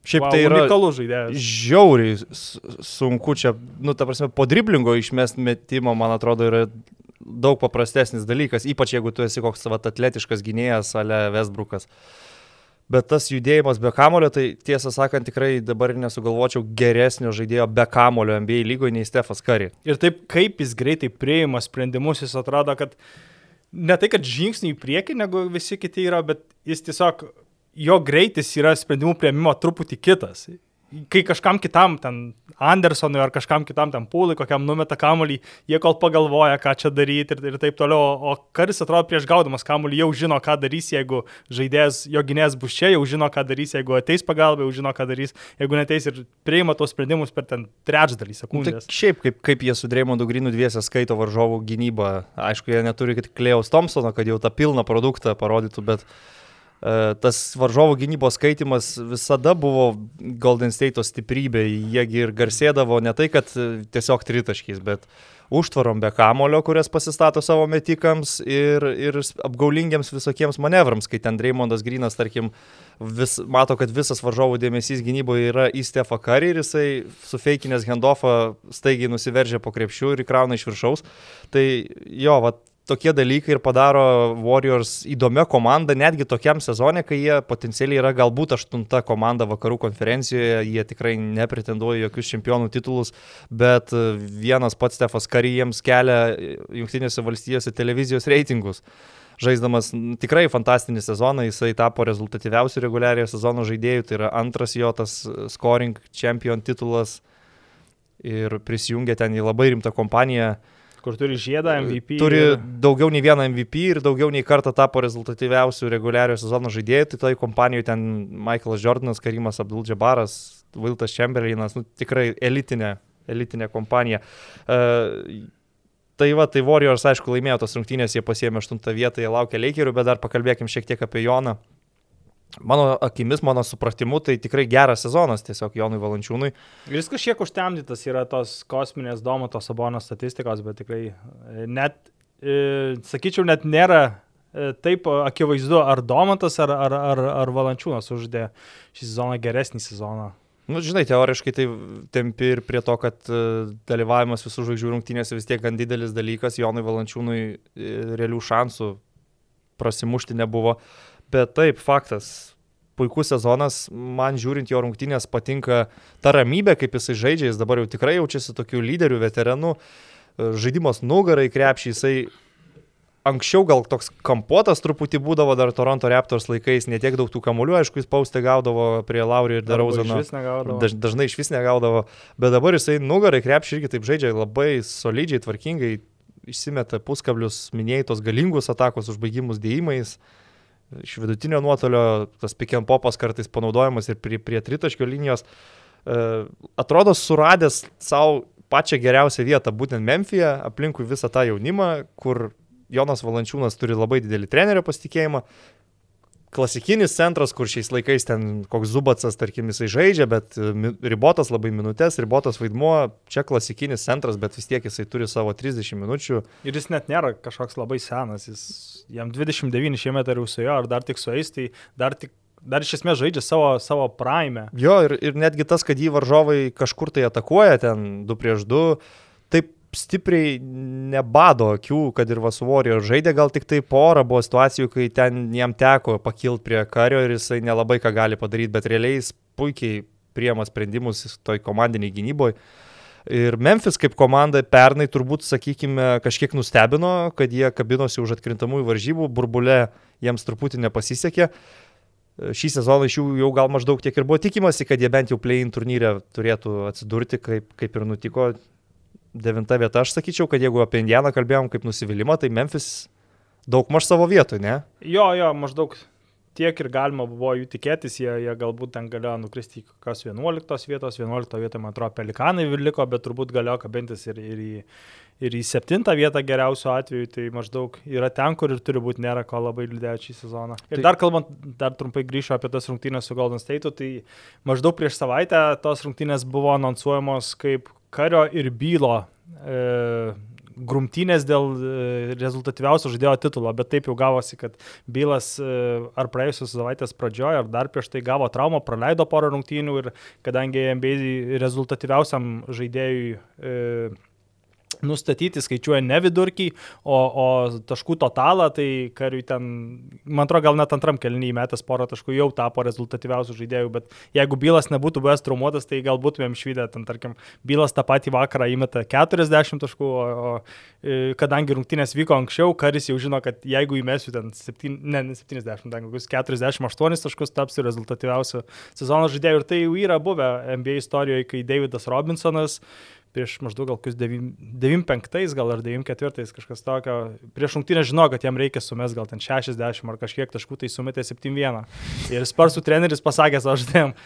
Šiaip wow, tai yra unikalus žaidėjas. Žiauriai sunku čia, nu, ta prasme, po driblingo išmest metimo, man atrodo, yra daug paprastesnis dalykas, ypač jeigu tu esi koks vat, atletiškas gynėjas, ale Westbrookas. Bet tas judėjimas be kamulio, tai tiesą sakant, tikrai dabar nesugalvočiau geresnio žaidėjo be kamulio NBA lygoje nei Stefas Kari.
Ir taip, kaip jis greitai prieima sprendimus, jis atrodo, kad ne tai, kad žingsnį į priekį negu visi kiti yra, bet jis tiesiog, jo greitis yra sprendimų prieimimo truputį kitas kai kažkam kitam, ten Andersonui ar kažkam kitam, ten pūlai, kokiam numeta kamuolį, jie kol pagalvoja, ką čia daryti ir, ir taip toliau, o karis atrodo prieš gaudamas kamuolį jau žino, ką darys, jeigu žaidėjas, jo gynėjas bus čia, jau žino, ką darys, jeigu ateis pagalba, jau žino, ką darys, jeigu neteis ir priima tos sprendimus per ten trečdalį sekundės.
Nu, tai šiaip, kaip, kaip jie su Dreimondu Grinu dviesią skaito varžovų gynybą, aišku, jie neturi tik Klejaus Thompsono, kad jau tą pilną produktą parodytų, bet tas varžovų gynybos skaitimas visada buvo Golden State'o stiprybė. Jiegi ir garsėdavo ne tai, kad tiesiog tritaškiais, bet užtvarom be kamulio, kurias pasistato savo metikams ir, ir apgaulingiams visokiems manevrams, kai ten Dreymondas Grinas, tarkim, vis, mato, kad visas varžovų dėmesys gynyboje yra į Stefą Karį ir jisai su feikinės handoffą staigiai nusiveržia po krepšių ir įkrauna iš viršaus. Tai jo, vat, tokie dalykai ir padaro Warriors įdomią komandą, netgi tokiam sezonė, kai jie potencialiai yra galbūt aštunta komanda vakarų konferencijoje, jie tikrai nepretenduoja jokius čempionų titulus, bet vienas pats Stefas Kary jiems kelia Junktinėse valstijose televizijos reitingus. Žaisdamas tikrai fantastinį sezoną, jisai tapo rezultatyviausiu reguliariojo sezono žaidėjų, tai yra antras jo tas scoring champion titulas ir prisijungė ten į labai rimtą kompaniją
Kur turi žiedą MVP.
Turi ir... daugiau nei vieną MVP ir daugiau nei kartą tapo rezultatyviausių reguliariojo sezono žaidėjų. Tai toj kompanijoje ten Michaelas Jordanas, Karimas Abdul Džabaras, Viltas Chamberlainas, nu, tikrai elitinė, elitinė kompanija. Uh, Tai va, tai Warriors, aišku, laimėjo tos rungtynės, jie pasiemė 8 vietą, jie laukia Lakerių, bet dar pakalbėkim šiek tiek apie Joną. Mano akimis, mano supratimu, tai tikrai geras sezonas tiesiog Jonui Valančiūnui.
Jis kažkiek užtemdytas yra tos kosminės Domato Sabono statistikos, bet tikrai e, net, e, sakyčiau, net nėra e, taip akivaizdu, ar Domantas, ar, ar, ar, ar Valančiūnas uždė šį sezoną geresnį sezoną.
Na, nu, žinai, teoriškai tai tempi ir prie to, kad dalyvavimas visų žvaigždžių rungtynėse vis tiek gan didelis dalykas, Jonui Valančiūnui realių šansų prasimušti nebuvo. Uh, Bet taip, faktas, puikus sezonas, man žiūrint jo rungtynės patinka ta ramybė, kaip jisai žaidžia, jis dabar jau tikrai jaučiasi tokiu lyderiu, veteranu, žaidimas nugarai krepšį, jisai anksčiau gal toks kampuotas truputį būdavo dar Toronto Raptors laikais, netiek daug tų kamuolių, aišku, jis paustė gaudavo prie Laurių ir Darauzono. Daž, dažnai iš vis negaudavo, bet dabar jisai nugarai krepšį irgi taip žaidžia labai solidžiai, tvarkingai, išsimeta puskablius, minėjai tos galingus atakos užbaigimus dėjimais. Uh, iš vidutinio nuotolio, tas pick and popas kartais panaudojamas ir prie, prie tritaškio linijos. E, atrodo suradęs savo pačią geriausią vietą, būtent Memphije, aplinkui visą tą jaunimą, kur Jonas Valančiūnas turi labai didelį trenerio pasitikėjimą. Klasikinis centras, kur šiais laikais ten koks Zubacas, tarkim, jisai žaidžia, bet e, ribotas labai minutės, ribotas vaidmuo, čia klasikinis centras, bet vis tiek jisai turi savo 30 minučių.
Ir jis net nėra kažkoks labai senas, jis, jam 29 šiemet ar jau su jo, ar dar tik su jais, tai dar, tik, dar iš esmės žaidžia savo, savo prime.
Jo, ir, ir netgi tas, kad jį varžovai kažkur tai atakuoja, ten 2 prieš 2, taip stipriai nebado akių, kad ir Vasuvorio žaidė, gal tik tai porą buvo situacijų, kai ten jam teko pakilti prie kario ir jisai nelabai ką gali padaryti, bet realiai jis puikiai priema sprendimus toj komandiniai gynyboje. Ir Memphis kaip komanda pernai turbūt, sakykime, kažkiek nustebino, kad jie kabinosi už atkrintamųjų varžybų, burbulė jiems truputį nepasisekė. Šį sezoną iš jų jau gal maždaug tiek ir buvo tikimasi, kad jie bent jau play-in turnyre turėtų atsidurti, kaip, kaip ir nutiko. Devinta vieta, aš sakyčiau, kad jeigu apie Indianą kalbėjom kaip nusivylimą, tai Memphis daug maž savo vietoj, ne?
Jo, jo, maždaug tiek ir galima buvo jų tikėtis, jie, jie galbūt ten galėjo nukristi į kokios 11 vietos, 11 vietoje, man atrodo, pelikanai liko, bet turbūt galėjo kabintis ir, ir, į, ir į 7 vietą geriausiu atveju, tai maždaug yra ten, kur ir turi būti, nėra ko labai liūdėti šį sezoną. Ir
Tai-
dar kalbant, dar trumpai grįšiu apie tas rungtynės su Golden State, tai maždaug prieš savaitę tos rungtynės buvo anonsuojamos kaip kario ir bylo. E, grumtynės dėl e, rezultatyviausio žaidėjo titulo, bet taip jau gavosi, kad Bylas e, ar praėjusios savaitės pradžioje, ar dar prieš tai gavo traumą, praleido porą rungtynių ir kadangi NBA rezultatyviausiam žaidėjui e, nustatyti skaičiuoja ne vidurkį, o, o taškų totalą, tai kariui ten, man atrodo, gal net antram kelnyje metęs porą taškų jau tapo rezultatyviausių žaidėjų, bet jeigu Bylas nebūtų buvęs traumuotas, tai gal būtumėm švydę, ten tarkim, Bylas tą patį vakarą įmeta 40 taškų, o, o e, kadangi rungtynės vyko anksčiau, karis jau žino, kad jeigu įmesiu ten 7, ne, ne 70, ten kokius 48 taškus, tapsiu rezultatyviausiu sezono žaidėju. Ir tai jau yra buvę NBA istorijoje, kai Davidas Robinsonas prieš maždaug gal kokius 95 gal ar 94 kažkas tokio, prieš rungtynę žino, kad jam reikia sumest gal ten 60 ar kažkiek taškų, tai sumetė 7-1. Ir Sparsų treneris pasakė savo žaidėjim,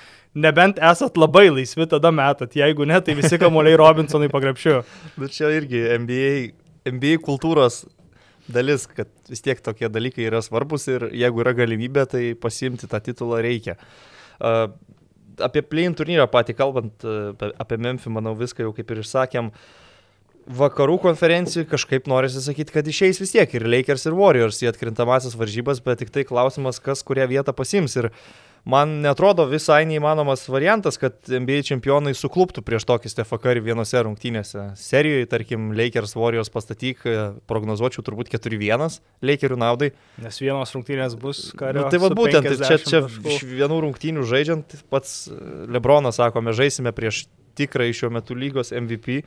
nebent esat labai laisvi, tada metat, jeigu ne, tai visi kamuoliai Robinsonui pagrepšiu.
Bet čia irgi NBA, NBA kultūros dalis, kad vis tiek tokie dalykai yra svarbus ir jeigu yra galimybė, tai pasiimti tą titulą reikia. Uh, apie play-in turnyrą patį kalbant, uh, apie- Memphį, manau, viską jau kaip ir išsakėm. Vakarų konferencijų kažkaip norisi sakyti, kad išeis vis tiek ir Lakers ir Warriors į atkrintamasis varžybas, bet tik tai klausimas, kas kurią vietą pasims. Ir man netrodo visai neįmanomas variantas, kad NBA čempionai sukluptų prieš tokį Stefą Curry vienose rungtynėse. Serijoje, tarkim, Lakers Warriors pastatyk, e, prognozuočiau turbūt 4-1 Lakerių naudai.
Nes vienos rungtynės bus kario.
Nu, tai va būtent, tai čia,
50
čia
taškų.
iš vienų rungtynių žaidžiant, pats e, Lebronas sako, mes žaisime prieš tikrąjį šiuo metu lygos MVP.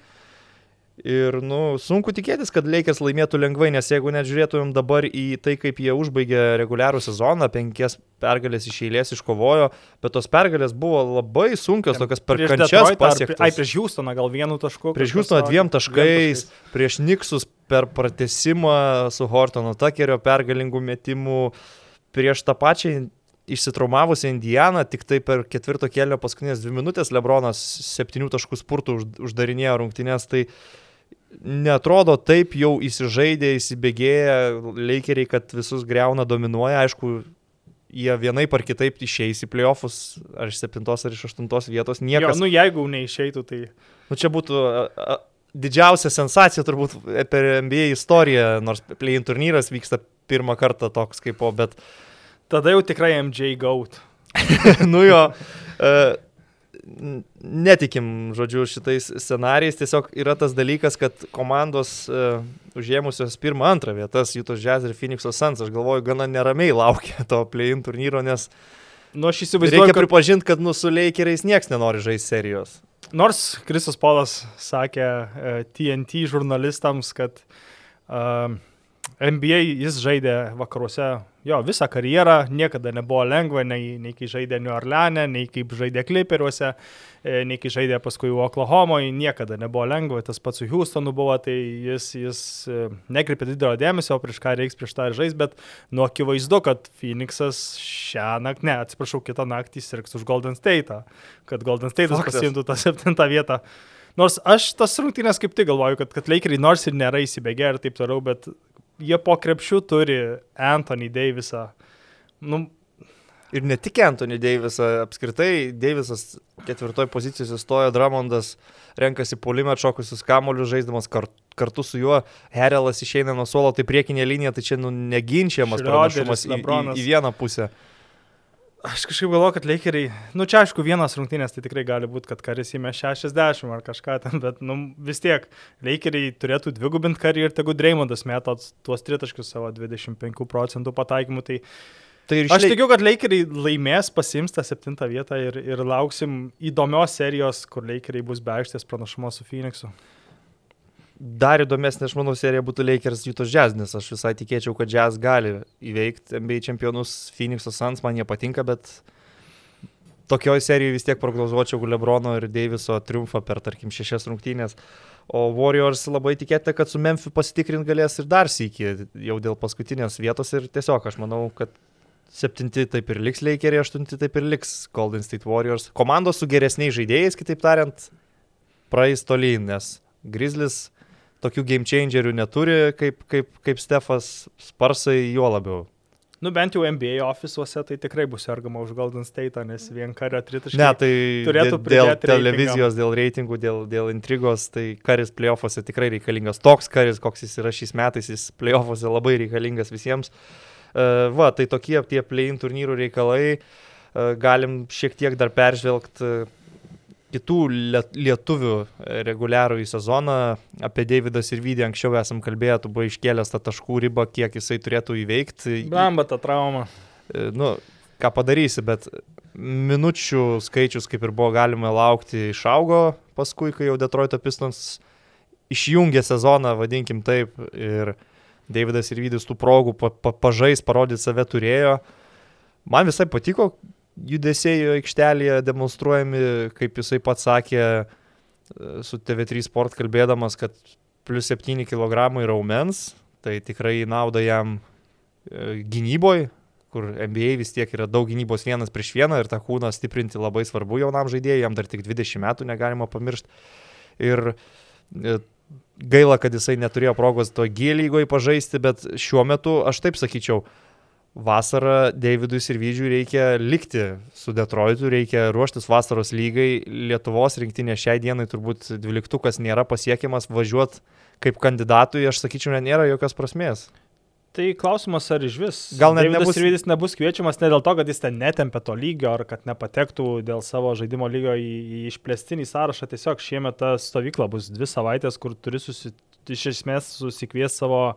Ir, nu, sunku tikėtis, kad Lakers laimėtų lengvai, nes jeigu net žiūrėtumėm dabar į tai, kaip jie užbaigė reguliarų sezoną, penkias pergalės iš eilės iškovojo, bet tos pergalės buvo labai sunkios, tokias per kančias pasiektas.
Ai, prieš Houstoną gal vienu tašku.
Prieš Houstoną dviem taškais, prieš Niksus per pratesimą su Hortono Takerio pergalingų metimų, prieš tą pačią išsitraumavusią Indianą, tik tai per ketvirto kelio paskutinės dvi minutės Lebronas septynių taškų spurtų už, uždarinėjo rungtynės, tai netrodo taip jau įsižaidė, įsibėgėję leikeriai, kad visus greuna, dominuoja, aišku, jie vienaip ar kitaip išeis į playoffus, ar iš septintos, ar iš aštuntos vietos,
Jo,
niekas
nu jeigu neišeitų, tai...
Nu čia būtų a, a, didžiausia sensacija turbūt per NBA istoriją, nors play-in turnyras vyksta pirmą kartą toks kaip po, bet,
Tada jau tikrai MJ gaut. [LAUGHS]
nu jo, uh, netikim, žodžiu, šitais scenarijais, tiesiog yra tas dalykas, kad komandos uh, užėmusios pirmą, antrą vietas, Jutos Jazz ir Phoenix'o Suns, aš galvoju, gana neramiai laukia [LAUGHS] to play-in turnyro, nes
Nu, aš įsivaizduoju,
reikia
kad...
pripažinti, kad nu su Lakeriais niekas nenori žaisti serijos.
Nors Krisas Polas sakė uh, TNT žurnalistams, kad uh, NBA jis žaidė vakaruose jo visą karjerą, niekada nebuvo lengva, nei, nei kai žaidė New Orleane, nei kaip žaidė Clipperiuose, e, nei kai žaidė paskui Oklahomoje, niekada nebuvo lengva, tas pats su Houstonu buvo, tai jis, jis e, nekreipė didelio dėmesio, prieš ką reiks prieš tą ir žais, bet nu akivaizdu, kad Phoenixas šią naktį, ne, atsiprašau, kitą naktį sirgs už Golden State, kad Golden State pasimtų tą septintą vietą. Nors aš tas rungtynės kaip tik galvoju, kad, kad Lakeriai nors ir nėra įsibėgę ir taip toliau, bet jie po krepšių turi Anthony Davisą. Nu,
Ir ne tik Anthony Davisą, apskritai Davisas ketvirtoje pozicijoje stojo, Dramondas renkasi polimę atšokusius kamolius, žaisdamas kar, kartu su juo, Herelas išeina nuo suolo, tai priekinė linija, tai čia nu, neginčiamas pranašumas į, į, į vieną pusę.
Aš kažkaip galvoju, kad Lakeriai, nu čia aišku, vienas rungtynės tai tikrai gali būti, kad karis įmė 60 ar kažką ten, bet nu, vis tiek Lakeriai turėtų dvigubinti karį ir tegu Dreymondas meta tuos tritaškius savo 25 procentų pataikymų. Tai
Tai ir
Aš tikiu, kad Lakeriai laimės, pasiims tą septintą vietą ir, ir lauksim įdomios serijos, kur Lakeriai bus be aikštės pranašumo su Phoenixu.
Dar įdomesnė, aš manau, serija būtų Lakers Jutos Jazz, nes aš visai tikėčiau, kad Jazz gali įveikti NBA čempionus Phoenix'o Suns, man jie patinka, bet tokioje serijoje vis tiek prognozuočiau Lebrono ir Daviso triumfą per, tarkim, šešias rungtynės. O Warriors labai tikėtina, kad su Memphis pasitikrint galės ir dar sėki, jau dėl paskutinės vietos ir tiesiog aš manau, kad septinti taip ir liks Lakeriai, aštunti taip ir liks Golden State Warriors. Komandos su geresniais žaidėjais, kitaip tariant, praeis tolyn, nes Grizzlis tokių game changerių neturi kaip, kaip, kaip Stefas, Sparsai juo labiau.
Nu bent jau NBA ofisuose tai tikrai bus sergama už Golden State, nes vien kario tritaškai.
Ne, tai
turėtų
dė- dėl televizijos, dėl reitingų, dėl, dėl intrigos, tai karis playoffuose tikrai reikalingas. Toks karis, koks jis yra šiais metais, jis playoffuose labai reikalingas visiems. Uh, va, tai tokie tie play-in turnyrų reikalai. Uh, galim šiek tiek dar peržvelgti kitų liet- lietuvių e, reguliarų į sezoną. Apie Davidą Sirvidį anksčiau esam kalbėję, tu buvai iškėlęs tą taškų ribą, kiek jisai turėtų įveikti.
Bamba ta trauma.
E, nu, ką padarysi, bet minučių skaičius, kaip ir buvo galima laukti, išaugo paskui, kai jau Detroito Pistons išjungė sezoną, vadinkim taip, ir Davidas ir Vydis tų progų pa, pa, pažais, parodyti save turėjo. Man visai patiko judesiai aikštelėje demonstruojami, kaip jisai pats sakė su TV3 Sport kalbėdamas, kad plus 7 kg raumens, tai tikrai į naudą jam e, gynyboje, kur NBA vis tiek yra daug gynybos vienas prieš vieną ir tą kūną stiprinti labai svarbu jaunam žaidėjui, jam dar tik 20 metų negalima pamiršti. Ir e, gaila, kad jisai neturėjo progos to G lygoje pažaisti, bet šiuo metu aš taip sakyčiau, vasarą Davidui Sirvidžiui reikia likti su Detroitu, reikia ruoštis vasaros lygai. Lietuvos rinktinė šiai dienai turbūt dvyliktukas nėra pasiekiamas, važiuoti kaip kandidatui, aš sakyčiau, net nėra jokios prasmės.
Tai klausimas, ar iš vis.
Gal net
Davidas
nebus-
Sirvidis nebus kviečiamas ne dėl to, kad jis ten netempė to lygio ar kad nepatektų dėl savo žaidimo lygio į, į išplėstinį sąrašą. Tiesiog šiemet ta stovykla bus dvi savaitės, kur turi susi, iš esmės susikvies savo,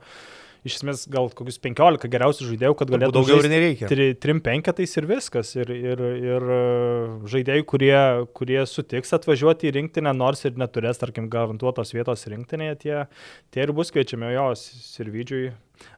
iš esmės gal kokius 15 geriausių žaidėjų, kad galėtų
daugiau ir nereikia.
tri, trim penketais ir viskas. Ir, ir, ir e, žaidėjai, kurie, kurie sutiks atvažiuoti į rinktinę, nors ir neturės, tarkim, garantuotos vietos rinktinėje, tie, tie ir bus kviečiami jo Sirvidžiui.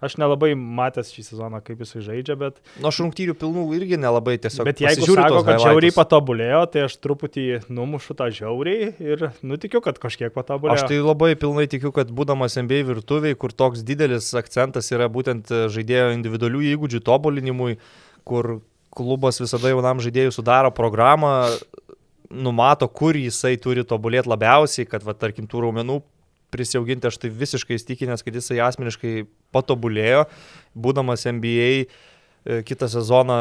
Aš nelabai matęs šį sezoną, kaip jisai žaidžia, bet,
Nuo šrungtyrių pilnų irgi nelabai tiesiog.
bet jeigu sako, kad žiauriai patobulėjo, tai aš truputį numušu tą žiauriai ir nutikiu, kad kažkiek patobulėjo.
Aš tai labai pilnai tikiu, kad būdamas MBA virtuviai, kur toks didelis akcentas yra būtent žaidėjo individualių įgūdžių tobulinimui, kur klubas visada jaunam žaidėjui sudaro programą, numato, kur jisai turi tobulėti labiausiai, kad, va, tarkim, tų raumenų prisiauginti, aš tai visiškai įstikinęs, kad jisai asmeniškai patobulėjo, būdamas NBA e, kitą sezoną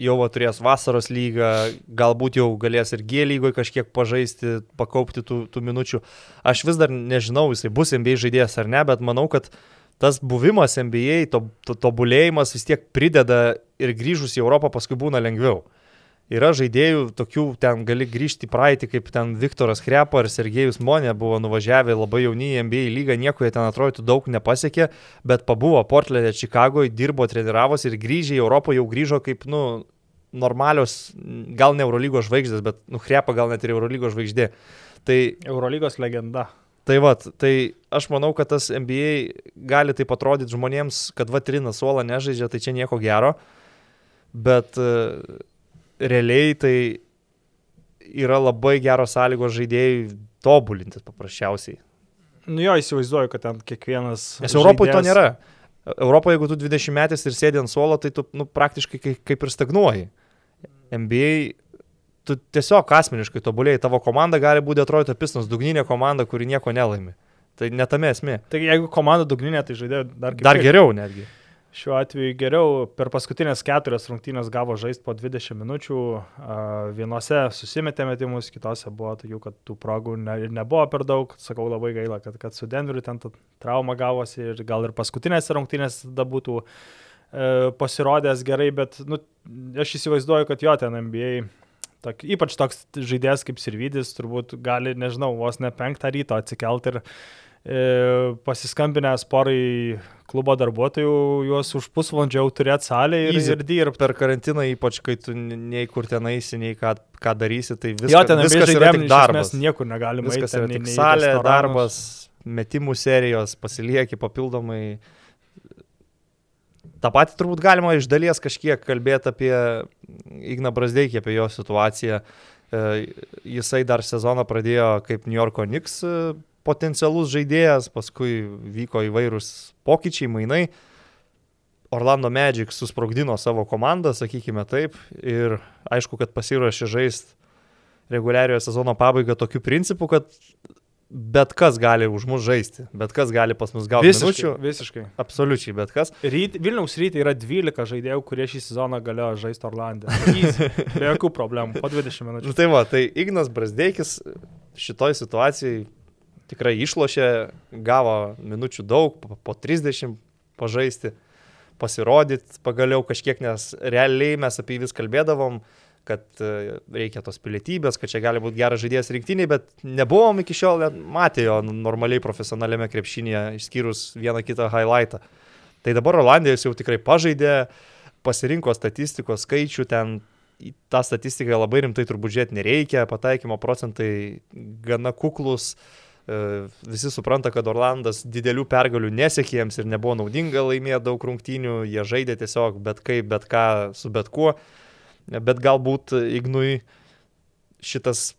jau va, turės vasaros lygą, galbūt jau galės ir G lygoje kažkiek pažaisti, pakaupti tų, tų minučių. Aš vis dar nežinau, jisai bus NBA žaidėjas ar ne, bet manau, kad tas buvimas NBA, to, to tobulėjimas vis tiek prideda ir grįžus į Europą paskui būna lengviau. Yra žaidėjų, tokių ten gali grįžti į praeitį, kaip ten Viktoras Krepa ar Sergejus Monė buvo nuvažiavę labai jauni į NBA lygą, nieko jie ten atrodytų daug nepasiekė, bet pabuvo Portlandė, Čikagoje, dirbo, treniravosi ir grįžę į Europą jau grįžo kaip, nu, normalios, gal ne Eurolygos žvaigždės, bet, nu, Krepa gal net ir Eurolygos žvaigždė. Tai
Eurolygos legenda.
Tai va, tai aš manau, kad tas NBA gali taip atrodyti žmonėms, kad va Trina suolą nežaidžia, tai čia nieko gero, bet uh, realiai tai yra labai geros sąlygos žaidėjai tobulintis paprasčiausiai.
Nu jo, įsivaizduoju, kad ten kiekvienas.
Nes Europoje to
žaidėjas-
nėra. Europoje, jeigu tu 20 metais ir sėdi ant suolo, tai tu nu, praktiškai kaip, ir stagnuoji. NBA, tu tiesiog asmeniškai tobulėjai, tavo komanda gali būti atrodyto pisnas, dugninė komanda, kuri nieko nelaimi. Tai netame esmė.
Tai jeigu komanda dugninė, tai žaidė dar,
dar geriau netgi.
Šiuo atveju geriau per paskutinės keturias rungtynės gavo žaisti po 20 minučių, vienose susimetė metimus, kitose buvo tokių, kad tų progų ne, nebuvo per daug, sakau labai gaila, kad, kad su Denveriu ten trauma gavosi ir gal ir paskutinės rungtynės tada būtų e, pasirodęs gerai, bet nu, aš įsivaizduoju, kad jo ten NBA Tok, ypač toks žaidėjas kaip Sirvidis turbūt gali, nežinau, vos ne penktą ryto atsikelti ir pasiskambinęs porai klubo darbuotojų, juos už pusvalandžio jau turėti salėje ir,
Easy.
ir dirbti.
Per karantiną, ypač kai tu nei kur ten eisi, nei ką, ką darysi, tai viskas,
jo, ten
viskas yra tik darbas.
Mes niekur negalime
viskas
eiti.
yra tik salė, darbas, metimų serijos, pasilieki papildomai. Ta pati turbūt galima iš dalies kažkiek kalbėti apie Igną Brasdeikį, apie jo situaciją. E, jisai dar sezoną pradėjo kaip New Yorko Knicks potencialus žaidėjas, paskui vyko įvairūs pokyčiai, mainai. Orlando Magic susprogdino savo komandą, sakykime taip, ir aišku, kad pasiruošė žaisti reguliariojo sezono pabaigą tokiu principu, kad bet kas gali už mus žaisti, bet kas gali pas mus gauti
visiškai,
minučių.
Visiškai.
Absoliučiai, bet kas.
Ryt, Vilniaus rytį yra 12 žaidėjų, kurie šį sezoną galėjo žaisti Orlandą. Be jokių problemų, po 20 minučių. [LAUGHS]
Nu, tai va, tai Ignas Brasdeikis šitoj situacijai tikrai išlošė, gavo minučių daug, po 30 pažaisti, pasirodyti pagaliau kažkiek, nes realiai mes apie jį vis kalbėdavom, kad e, reikia tos pilietybės, kad čia gali būti geras žaidėjas rinktiniai, bet nebuvom iki šiol matę jo normaliai profesionaliame krepšinėje, išskyrus vieną kitą highlightą. Tai dabar Olandijos jau tikrai pažaidė, pasirinko statistikos skaičių, ten tą statistiką labai rimtai turbūt žiūrėti nereikia, pataikymo procentai gana kuklus, uh, visi supranta, kad Orlandas didelių pergalių nesiekė jiems ir nebuvo naudinga laimėti daug rungtynių, jie žaidė tiesiog bet kaip, bet ką su bet kuo. Bet galbūt Ignui šitas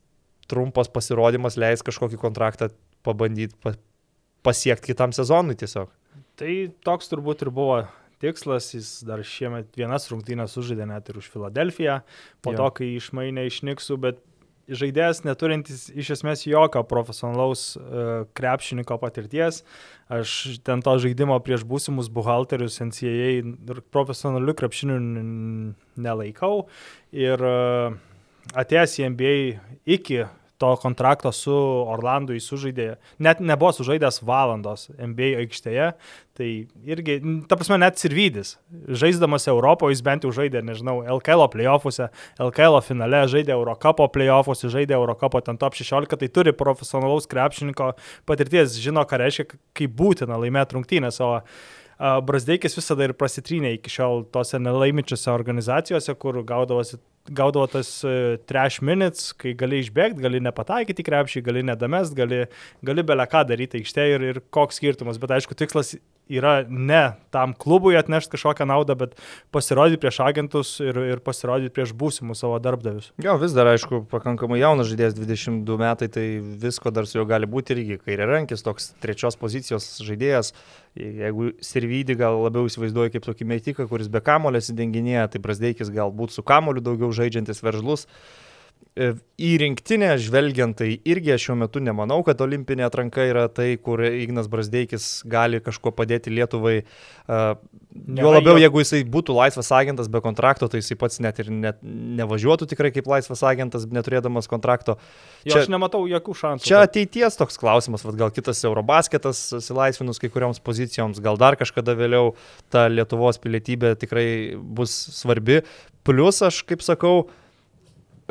trumpas pasirodymas leis kažkokį kontraktą pabandyti pasiekti kitam sezonui tiesiog.
Tai toks turbūt ir buvo tikslas, jis dar šiemet vienas rungtynės sužaidė net ir už Filadelfiją, po jo. to, kai išmainė iš Niksų, bet žaidėjas neturintis iš esmės jokio profesionalaus uh, krepšininko patirties. Aš ten to žaidimo prieš būsimus buhalterius NCAA ir profesionalių krepšinių nelaikau. Ir uh, atėjęs į NBA iki to kontrakto su Orlandu jis sužaidė, net nebuvo sužaidęs valandos NBA aikštėje, tai irgi, ta prasme, net Sirvidis, žaisdamas Europoje, jis bent jau žaidė, nežinau, LKL playoffuose, LKL finale, žaidė Eurocapo playoffuose, žaidė Eurocapo ten top 16, tai turi profesionalaus krepšininko patirties, žino, ką reiškia, kaip būtina laimėti rungtynės, o Brasdeikis visada ir prasitrynė iki šiol tose nelaiminčiose organizacijose, kur gaudavosi gaudavo tas uh, trash minutes, kai gali išbėgti, gali nepataikyti krepšį, gali nedamest, gali, gali belę ką daryti aikštėje ir, ir koks skirtumas. Bet aišku, tikslas yra ne tam klubui atnešti kažkokią naudą, bet pasirodyti prieš agentus ir, ir pasirodyti prieš būsimus savo darbdavius.
Jo, vis dar, aišku, pakankamai jaunas žaidėjas, 22 metai, tai visko dar su juo gali būti irgi kairė rankis, toks trečios pozicijos žaidėjas. Jeigu Sirvidį gal labiau įsivaizduoja kaip tokį metiką, kuris be kamulės įdenginėja, tai Brasdeikis galbūt su kamuliu daugiau žaidžiantis veržlus. E, į rinktinę žvelgiant, tai irgi aš šiuo metu nemanau, kad olimpinė atranka yra tai, kur Ignas Brasdeikis gali kažkuo padėti Lietuvai. E, jo labiau, jeigu jisai būtų laisvas agentas be kontrakto, tai jisai pats net ir net nevažiuotų tikrai kaip laisvas agentas, neturėdamas kontrakto.
Čia, jo, aš nematau jokių šansų.
Čia ateities toks klausimas, vad gal kitas Eurobasketas silaisvinus kai kurioms pozicijoms, gal dar kažkada vėliau ta Lietuvos pilietybė tikrai bus svarbi. Plus, aš kaip sakau,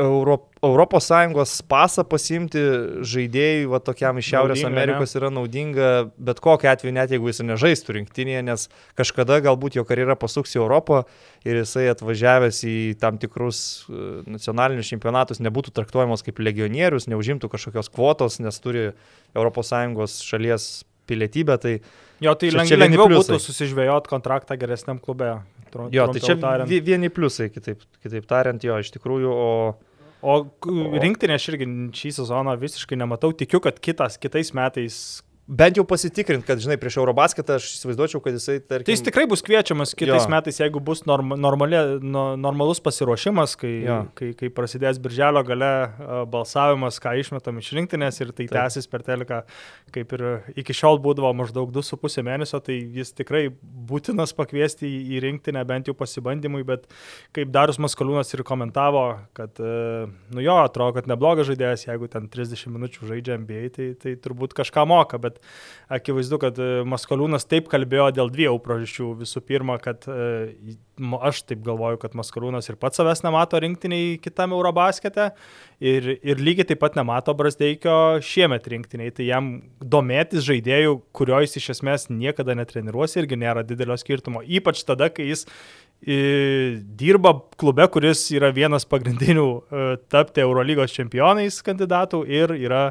Euro, Europos Sąjungos pasą pasimti žaidėjui, va tokiam iš Šiaurės naudinga, Amerikos ne? yra naudinga, bet kokiu atveju, net jeigu jis nežaistų rinktinėje, nes kažkada galbūt jo karjera pasuks į Europą ir jisai atvažiavęs į tam tikrus e, nacionalinius čempionatus nebūtų traktuojamas kaip legionierius, neužimtų kažkokios kvotos, nes turi Europos Sąjungos šalies pilietybę. Tai
jo, tai čia, čia lengviau būtų susižvėjot kontraktą geresniam klube.
Jo, tai čia tariant. vieni pliusai, kitaip, kitaip tariant, jo, iš tikrųjų, o...
O rinktinė aš irgi šį sezoną visiškai nematau, tikiu, kad kitas, kitais metais
bent jau pasitikrinti, kad, žinai, prieš Eurobasketą aš įsivaizduočiau, kad jisai, tarkim...
Tai jis tikrai bus kviečiamas kitais
Jo.
metais, jeigu bus norm, normali, no, normalus pasiruošimas, kai,
Jo.
kai, kai prasidės birželio gale a, balsavimas, ką išmetam iš rinktinės ir tai
Taip.
tęsis per teleką, kaip ir iki šiol būdavo maždaug 2,5 mėnesio, tai jis tikrai būtinas pakviesti į, į rinktinę bent jau pasibandymui, bet kaip Darius Maskaliūnas ir komentavo, kad, e, nu jo, atrodo, kad neblogas žaidėjas, jeigu ten 30 minučių žaidžia NBA, tai, tai turbūt kažką moka, bet akivaizdu, kad e, Maskaliūnas taip kalbėjo dėl dviejų priežasčių. Visų pirma, kad e, aš taip galvoju, kad Maskaliūnas ir pats savęs nemato rinktiniai kitam Eurobaskete ir, ir lygiai taip pat nemato Brasdeikio šiemet rinktiniai. Tai jam domėtis žaidėjų, kurio jis iš esmės niekada netreniruosi, irgi nėra didelio skirtumo. Ypač tada, kai jis dirba klube, kuris yra vienas pagrindinių e, tapti Eurolygos čempionais kandidatų ir yra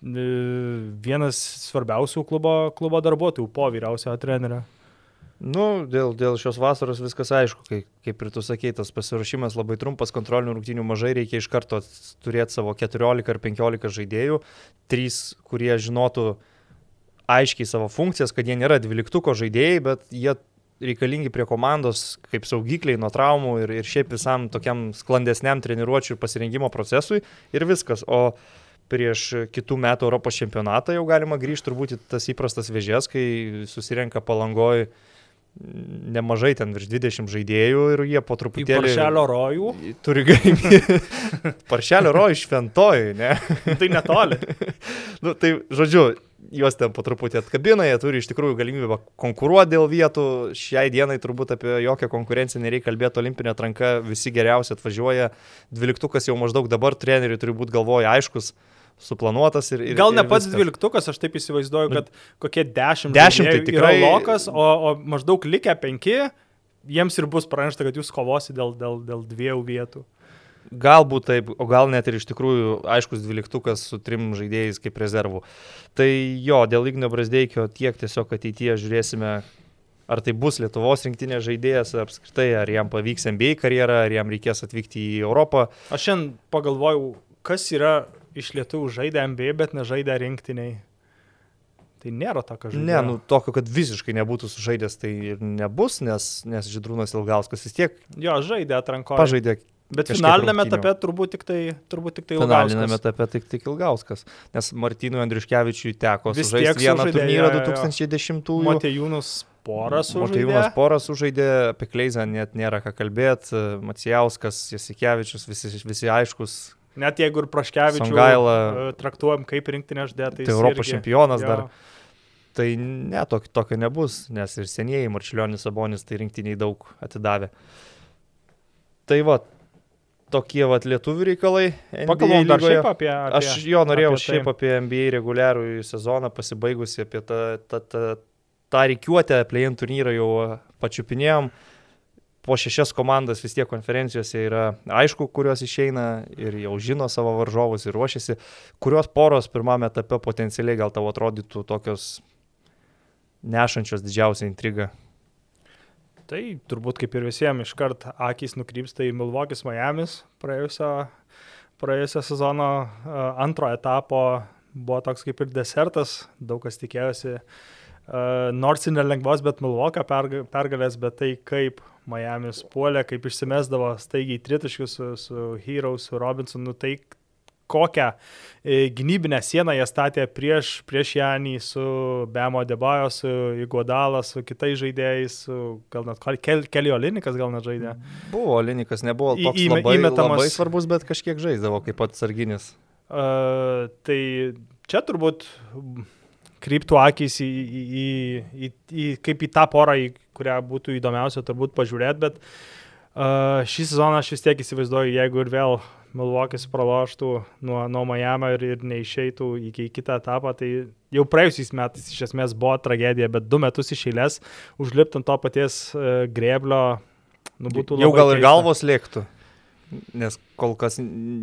vienas svarbiausių klubo, klubo darbuotojų po vyriausiojo trenerio.
Nu, dėl, dėl šios vasaros viskas aišku, kai, kaip ir tu sakei, tas pasiruošimas labai trumpas, kontrolinių rungtynių mažai, reikia iš karto turėti savo 14 ar 15 žaidėjų, 3, kurie žinotų aiškiai savo funkcijas, kad jie nėra dvyliktuko žaidėjai, bet jie reikalingi prie komandos kaip saugikliai nuo traumų ir, ir šiaip visam tokiam sklandesniam treniruočio ir pasirengimo procesui ir viskas. O prieš kitų metų Europos čempionatą jau galima grįžti turbūt į tas įprastas vėžės, kai susirenka palangoj nemažai ten virš 20 žaidėjų ir jie po
Į
truputėlį...
paršelio rojų,
Turi galimybę. [LAUGHS] Paršelio rojų šventoji, ne? [LAUGHS]
tai netoli. [LAUGHS]
nu, tai, žodžiu, juos ten po truputį atkabina, jie turi iš tikrųjų galimybę konkuruoti dėl vietų. Šiai dienai turbūt apie jokią konkurenciją nereikia kalbėti, olimpinė atranka visi geriausi atvažiuoja. Dvyliktukas jau maždaug dabar treneriui turi būti galvoje aiškus, suplanuotas ir... ir
Gal ne
ir
pats dvyliktukas, aš taip įsivaizduoju, kad kokie dešimt,
Dešimt tai tikrai-
yra lokas, o, o maždaug likę penki, jiems ir bus pranešta, kad jūs kovosi dėl, dėl, dėl dviejų vietų.
Galbūt taip, o gal net ir iš tikrųjų aiškus dvyliktukas su trim žaidėjais kaip rezervų. Tai jo, dėl Ignio Brasdeikio tiek tiesiog ateityje žiūrėsime, ar tai bus Lietuvos rinktinės žaidėjas, apskritai, ar jam pavyks MBA karjerą, ar jam reikės atvykti į Europą.
Aš šiandien pagalvojau, kas yra iš lietuvių žaidę MBA, bet nežaidė rinktiniai. Tai nėra tokio žaidėjo.
Ne, nu tokio, kad visiškai nebūtų sužaidęs, tai ir nebus, nes, nes Židrūnas Ilgauskas vis tiek
Jo, žaidė atrankoje.
pažaidė
Bet finaliniame etape turbūt tik tai, turbūt tik tai Ilgauskas.
etape tik, tik Ilgauskas, nes Martynui Andriuškevičiui teko
Vis
sužaisti vieną
sužaidė,
turnyrą
jo, jo, jo.
2010-ųjų.
Matėjūnus poras sužaidė.
Matėjūnas poras sužaidė, apie Kleizą net nėra ką kalbėti, Macijauskas, Jasikevičius, visi, visi aiškus,
Net jeigu ir Praškevičių
Songaila.
e, traktuojam kaip rinktinė ždė, tai,
tai Europos
irgi-
čempionas
jo.
dar. Tai ne, tokio, tokio nebus, nes ir senieji Marčiulionis Sabonis tai rinktiniai daug atidavė. Tai va, tokie va lietuvių reikalai.
Pakalbam dar šiaip apie... apie
Aš jo norėjau
apie tai.
šiaip apie NBA reguliarų sezoną pasibaigusi, apie tą, tą, tą, tą reikiuotę play-in turnyrą jau pačiupinėjom. Po šešias komandas vis tiek konferencijose yra aišku, kurios išeina ir jau žino savo varžovus ir ruošiasi. Kurios poros pirmame etape potencialiai gal tau atrodytų tokios nešančios didžiausią intrigą.
Tai turbūt kaip ir visiems iškart akis nukrypsta į Milvokis Miamis praėjusio, praėjusio sezono antro etapo buvo toks kaip ir desertas, daug kas tikėjosi, nors ir nelengvos, bet Milvoką perga- pergalės, bet tai kaip Miamis puolė, kaip išsimesdavo staigiai tritaškius su, su Hero, su Robinsonu, tai kokią e, gynybinę sieną jie statė prieš, prieš Janį su Bemo Debajo, su Iguodala, su kitais žaidėjais, su gal net Kel, Kelio Linikas gal net žaidė.
Buvo Linikas, nebuvo
Į-
toks
įme-
labai,
įmetamas-
labai svarbus, bet kažkiek žaisdavo kaip pats sarginis.
Uh, tai čia turbūt kryptų akis į, į, į, į, kaip į tą porą, į kurią būtų įdomiausia turbūt pažiūrėti, bet uh, šį sezoną aš vis tiek įsivaizduoju, jeigu ir vėl Milvokis praloštų nuo, nuo Miami ir, ir neišeitų iki į kitą etapą, tai jau praėjusiais metais iš esmės buvo tragedija, bet du metus iš eilės užlipti ant to paties uh, grėblio, nu būtų
Jau
labai
gal ir
keista.
galvos lėktų, nes kol kas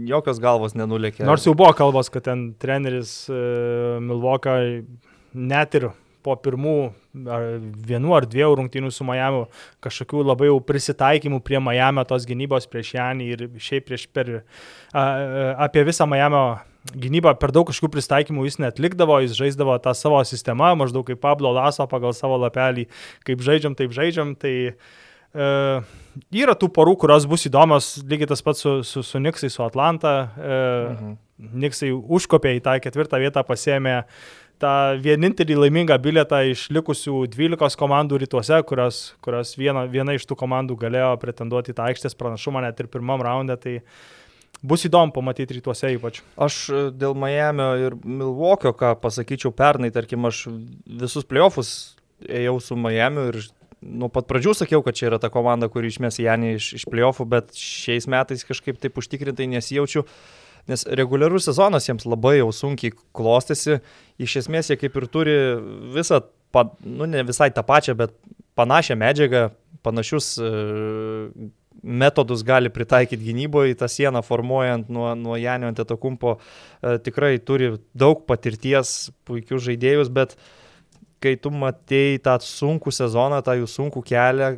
jokios galvos nenulėkė.
Nors jau buvo kalbos, kad ten treneris uh, Milvoka net ir po pirmų ar vienų ar dviejų rungtynių su Miami kažkokių labai jau prisitaikymų prie Miami tos gynybos prieš Janį ir šiaip prieš per a, a, apie visą Miami gynybą per daug kažkokių pristaikymų jis netlikdavo, jis žaisdavo tą savo sistemą, maždaug kaip Pablo Laso pagal savo lapelį, kaip žaidžiam, taip žaidžiam. Tai e, yra tų porų, kurios bus įdomios, lygiai tas pats su, su, su Niksai, su Atlanta. E, mhm. Niksai užkopė į tą ketvirtą vietą, pasėmė tą vienintelį laimingą bilietą iš likusių 12 komandų rytuose, kurios, kurios viena, viena iš tų komandų galėjo pretenduoti tą aikštės pranašumą net ir pirmam raunde. Tai bus įdomu pamatyti rytuose ypač.
Aš e, dėl Miami ir Milwaukee, ką pasakyčiau pernai, tarkim, aš visus playoffus ėjau su Miami ir nuo pat pradžių sakiau, kad čia yra ta komanda, kuri išmės Janį iš, iš playoffų, bet šiais metais kažkaip taip užtikrintai nesijaučiu. Uh, nes reguliarus sezonas jiems labai jau sunkiai klostėsi, iš esmės jie kaip ir turi visą, pa, nu ne visai tą pačią, bet panašią medžiagą, panašius e, metodus gali pritaikyti gynyboje, tą sieną formuojant nuo, nuo Janio Antetokumpo, e, tikrai turi daug patirties, puikius žaidėjus, bet kai tu matei tą sunkų sezoną, tą jų sunkų kelią,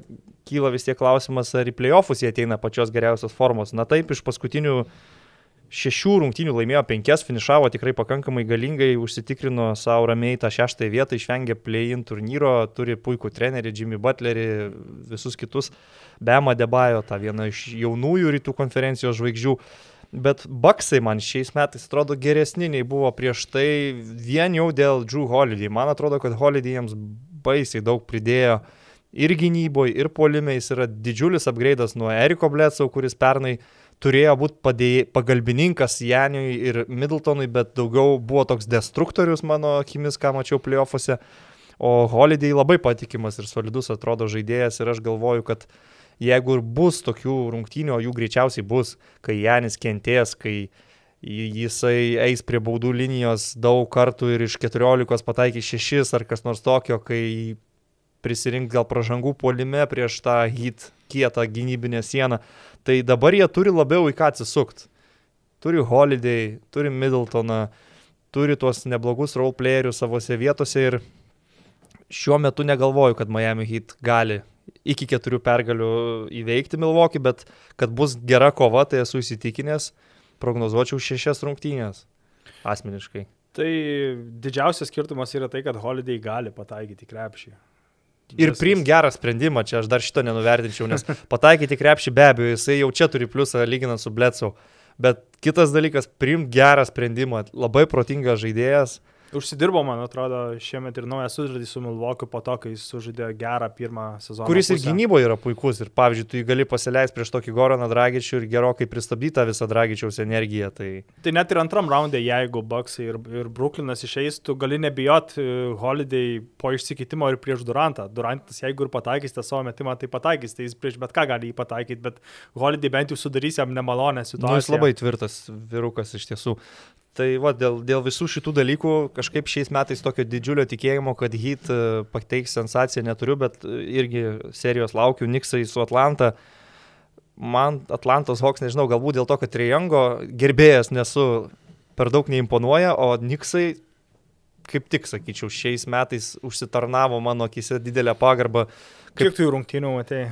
kyla vis tiek klausimas, ar į playoffus jie ateina pačios geriausios formos. Na taip, iš paskutinių uh, šešių rungtynių laimėjo penkias, finišavo tikrai pakankamai galingai, užsitikrino savo ramiai tą šeštąją vietą, išvengė play-in turnyro, turi puikų trenerį Jimmy Butlerį, visus kitus, Bema Debajo, tą vieną iš jaunųjų rytų konferencijos žvaigždžių. Bet Baksai man šiais metais atrodo geresni nei buvo prieš tai vien jau dėl Drew Holiday. Man atrodo, kad Holiday jiems baisiai daug pridėjo ir gynyboje, ir polime. Jis yra didžiulis upgraidas nuo Eriko Bletsau, kuris pernai uh, turėjo būti pagalbininkas Janiui ir Middletonui, bet daugiau buvo toks destruktorius mano akimis, ką mačiau playoffuose. O Holiday labai patikimas ir solidus atrodo žaidėjas ir aš galvoju, kad jeigu ir bus tokių rungtynių, o jų greičiausiai bus, kai Janis kentės, kai jisai eis prie baudų linijos daug kartų ir iš 14 pataikys 6 ar kas nors tokio, kai prisirinkti gal pražangų puolime prieš tą hit kietą gynybinę sieną, Tai dabar jie turi labiau į ką atsisukti. Turi Holiday, turi Middletoną, turi tuos neblogus roleplayerius savose vietose ir šiuo metu negalvoju, kad Miami Heat gali iki keturių pergalių įveikti Milwaukee, bet kad bus gera kova, tai esu įsitikinęs, prognozuočiau šešias rungtynės asmeniškai.
Tai didžiausias skirtumas yra tai, kad Holiday gali pataikyti krepšį.
Ir priim gerą sprendimą, čia aš dar šito nenuvertinčiau, nes [LAUGHS] pataikyti krepšį be abejo, jisai jau čia turi pliusą lyginant su Bletsau. Bet kitas dalykas, priim gerą sprendimą, labai protingas žaidėjas,
Užsidirbo, man atrodo, šiemet ir naują sužaidį su Milvokiu po to, kai jis sužaidė gerą pirmą sezoną.
Kuris pusę. ir gynyboje yra puikus. Ir pavyzdžiui, tu jį gali pasileisti prieš tokį Goroną Dragičių ir gerokai pristabdytą visą Dragičiaus energiją. Tai...
tai net ir antram raundė, jeigu Bucksai ir, ir Brooklynas išeis, tu gali nebijot e, Holiday po išsikeitimo ir prieš Durantą. Durantas, jeigu ir pataikys tą savo metimą, tai pataikys, tai jis prieš bet ką gali jį pataikyti, bet Holiday bent jau sudarys jam nemalonę situaciją. Nu,
jis labai tvirtas virukas iš tiesų. Tai va, dėl, dėl visų šitų dalykų kažkaip šiais metais tokio didžiulio tikėjimo, kad hit e, pateiks sensaciją neturiu, bet e, irgi serijos laukiu Niksai su Atlanta. Man Atlantos Hawks, nežinau, galbūt dėl to, kad Triango gerbėjas nesu per daug neimponuoja, o Niksai kaip tik, sakyčiau, šiais metais užsitarnavo mano akise didelę pagarbą.
Kaip... Kiek tu jų rungtynių matei?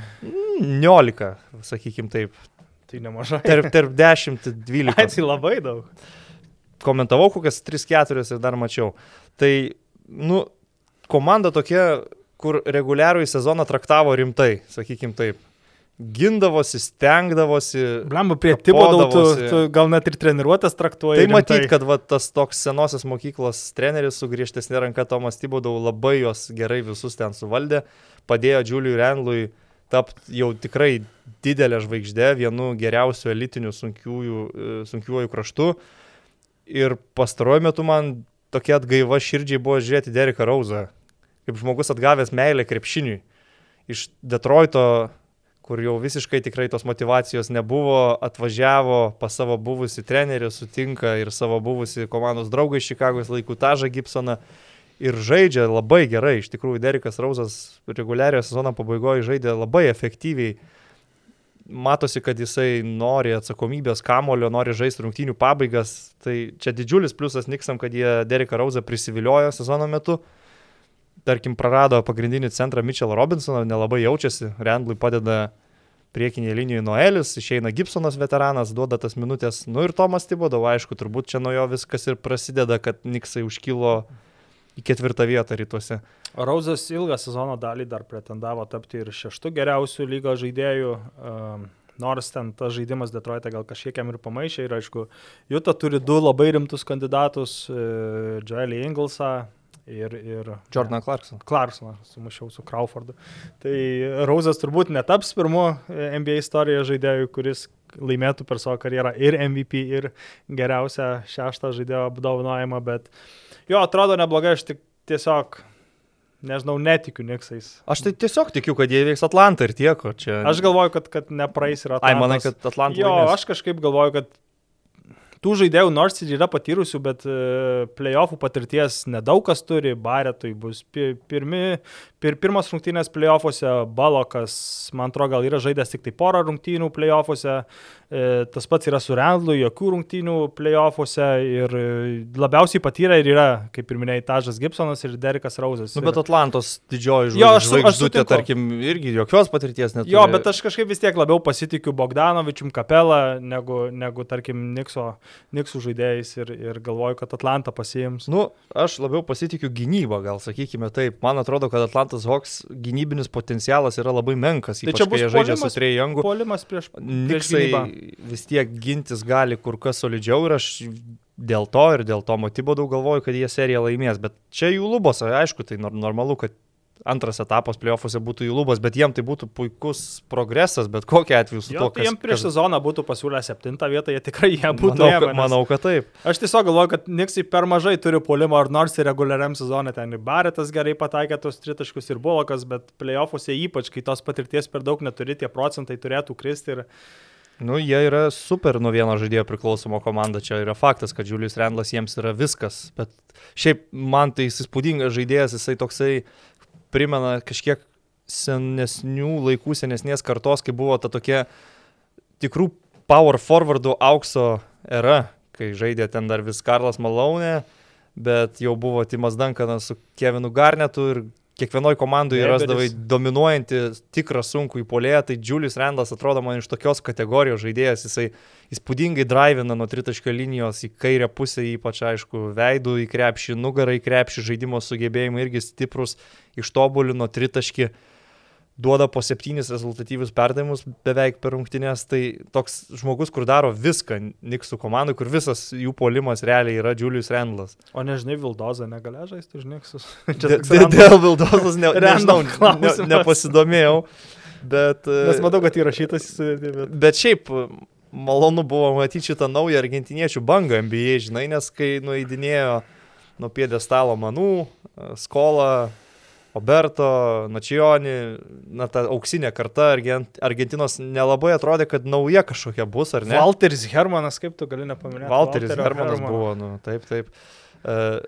19, sakykim taip.
Tai nemažai.
Tarp, tarp [LAUGHS] 10-12.
Tai labai daug
komentavau kokias 3-4 ir dar mačiau. Tai, nu, komanda tokia, kur reguliarų į sezoną traktavo rimtai, sakykim taip. Gindavosi, stengdavosi.
Blemba prie Tibodau, tu, tu gal net ir treniruotės traktuoji.
Tai matyt, kad va, tas toks senosios mokyklos treneris su griežtesnė ranka Tomas Tibodau labai juos gerai visus ten suvaldė, padėjo Juliui Renlui tapti jau tikrai didelę žvaigždę, vienu geriausių elitinių sunkiųjų, e, sunkiųjų kraštų. Ir pastaruoju metu man tokia atgaiva širdžiai buvo žiūrėti Dereką Rauzą, kaip žmogus atgavęs meilę krepšiniui. Iš Detroito, kur jau visiškai tikrai tos motivacijos nebuvo, atvažiavo pas savo buvusi trenerį, sutinka ir savo buvusi komandos draugą iš Čikagos laikų Tažą Gibsoną. Ir žaidžia labai gerai, iš tikrųjų Derekas Rauzas reguliariojo sezono pabaigoje žaidė labai efektyviai matosi, kad jisai nori atsakomybės kamulio, nori žaisti rungtynių pabaigas. Tai čia didžiulis pliusas Niksam, kad jie Dereką Rauzą prisiviliojo sezono metu. Tarkim, prarado pagrindinį centrą Mitchell Robinsoną, nelabai jaučiasi, Randlui padeda priekinėje linijoje Noelis, išeina Gibsonas veteranas, duoda tas minutės, nu ir Tomas Tibodov, aišku, turbūt čia nuo jo viskas ir prasideda, kad Niksai užkilo į ketvirtą vietą rytuose.
Rauzas ilgą sezono dalį dar pretendavo tapti ir šeštų geriausių lygos žaidėjų. Um, nors ten tas žaidimas Detroitą gal kažkiek jam ir pamaišė ir aišku, Juta turi du labai rimtus kandidatus e, - Joelį Inglesą ir, ir
Jordaną Clarkson.
Clarksoną, sumušiau su Crawfordu. Tai Rauzas turbūt netaps pirmu e, NBA istorijoje žaidėjų, kuris laimėtų per savo karjerą ir MVP, ir geriausią šeštą žaidėjo apdovanojimą, bet jo, atrodo neblogai, aš tik tiesiog nežinau, netikiu Niksais.
Aš tai tiesiog tikiu, kad jie veiks Atlantą ir tiek, o čia...
Aš galvoju, kad, kad nepraeis ir Atlantas.
Ai, manai, kad Atlantą.
Jo,
laimės.
aš kažkaip galvoju, kad tų žaidėjų nors ir yra patyrusių, bet e, playoffų patirties nedaug kas turi, Baretui bus pi- pirmi, pir, pirmas rungtynės playoffuose, Balokas, man atrodo, gal yra žaidęs tik tai porą rungtynių playoffuose, e, tas pats yra su Rendlu, jokių rungtynių playoffuose ir e, labiausiai patyrę ir yra, kaip ir minėjai, Tažas Gibsonas ir Derikas Rauzas.
Nu, bet Atlantos didžioji žvaigždutė, tarkim, irgi jokios patirties neturi.
Jo, bet aš kažkaip vis tiek labiau pasitikiu Bogdanovičium Kapelą negu, negu tarkim, Nikso, Niksų žaidėjais ir, ir galvoju, kad Atlantą pasiims.
Nu, aš labiau pasitikiu gynybą, gal sakykime taip. Man atrodo, kad Atlantas Hawks gynybinis potencialas yra labai menkas,
Tai čia bus
jie žaidžia su Trejangu.
Polimas prieš, prieš
Niksai
gynybą.
vis tiek gintis gali kur kas solidžiau ir aš dėl to ir dėl to motyvo daug galvoju, kad jie seriją laimės. Bet čia jų lubos, aišku, tai nor- normalu, kad antras etapas playoffuose būtų jų lubos, bet jiem tai būtų puikus progresas, bet kokiu atveju su
Jo,
to,
tai jiems prieš sezoną būtų pasiūlę septintą vietą, jie tikrai ją būtų.
manau, kad,
nes-
manau, kad taip.
Aš tiesiog galvoju, kad Niksai per mažai turi polimo, ar nors ir reguliariam sezonė ten ir Baretas gerai pataikė tos tritaškus ir Bolokas, bet playoffuose ypač, kai tos patirties per daug neturi, tie procentai turėtų kristi ir
Nu, jie yra super nuo vieno žaidėjo priklausoma komanda. Čia yra faktas, kad Julius Rendlas jiems yra viskas. Bet šiaip man tai įspūdingas žaidėjas, jisai toksai primena kažkiek senesnių laikų, senesnės kartos, kai buvo ta tokia tikrų power forwardų aukso era, kai žaidė ten dar vis Karlas Malonė, bet jau buvo Timas Dankanas su Kevinu Garnetu ir kiekvienoje komandoje rasdavai dominuojantį tikrą sunkų įpolėją, tai Julius Rendas atrodo man iš tokios kategorijos žaidėjas, jisai įspūdingai drivina nuo tritaškio linijos į kairę pusę, ypač aišku, veidų į krepšį, nugarą į krepšį, žaidimo sugebėjimai irgi stiprus, ištobulino tritaškį, duoda po septynis rezultatyvius perdavimus beveik per rungtynės, tai toks žmogus, kur daro viską Niksų komandai, kur visas jų polimas realiai yra Julius Rendlas.
O nežinai, Vildoza negalė žaisti už Niksus.
Dė- dė- Dėl Vildozos ne, nežinau, ne, nepasidomėjau, bet,
Nes
e,
matau, kad įrašytas. Bet...
bet šiaip e, malonu buvo matyti šitą naują argentiniečių bangą NBA, žinai, nes kai nueidinėjo nuo piedestalo Manų, e, Skola, Oberto, Načioni, na ta auksinė karta Argent, Argentinos nelabai atrodė, kad nauja kažkokia bus, ar ne?
Walteris Hermanas, kaip tu gali nepaminėti?
Walteris Hermanas
Hermano.
buvo, nu, taip, taip. Uh,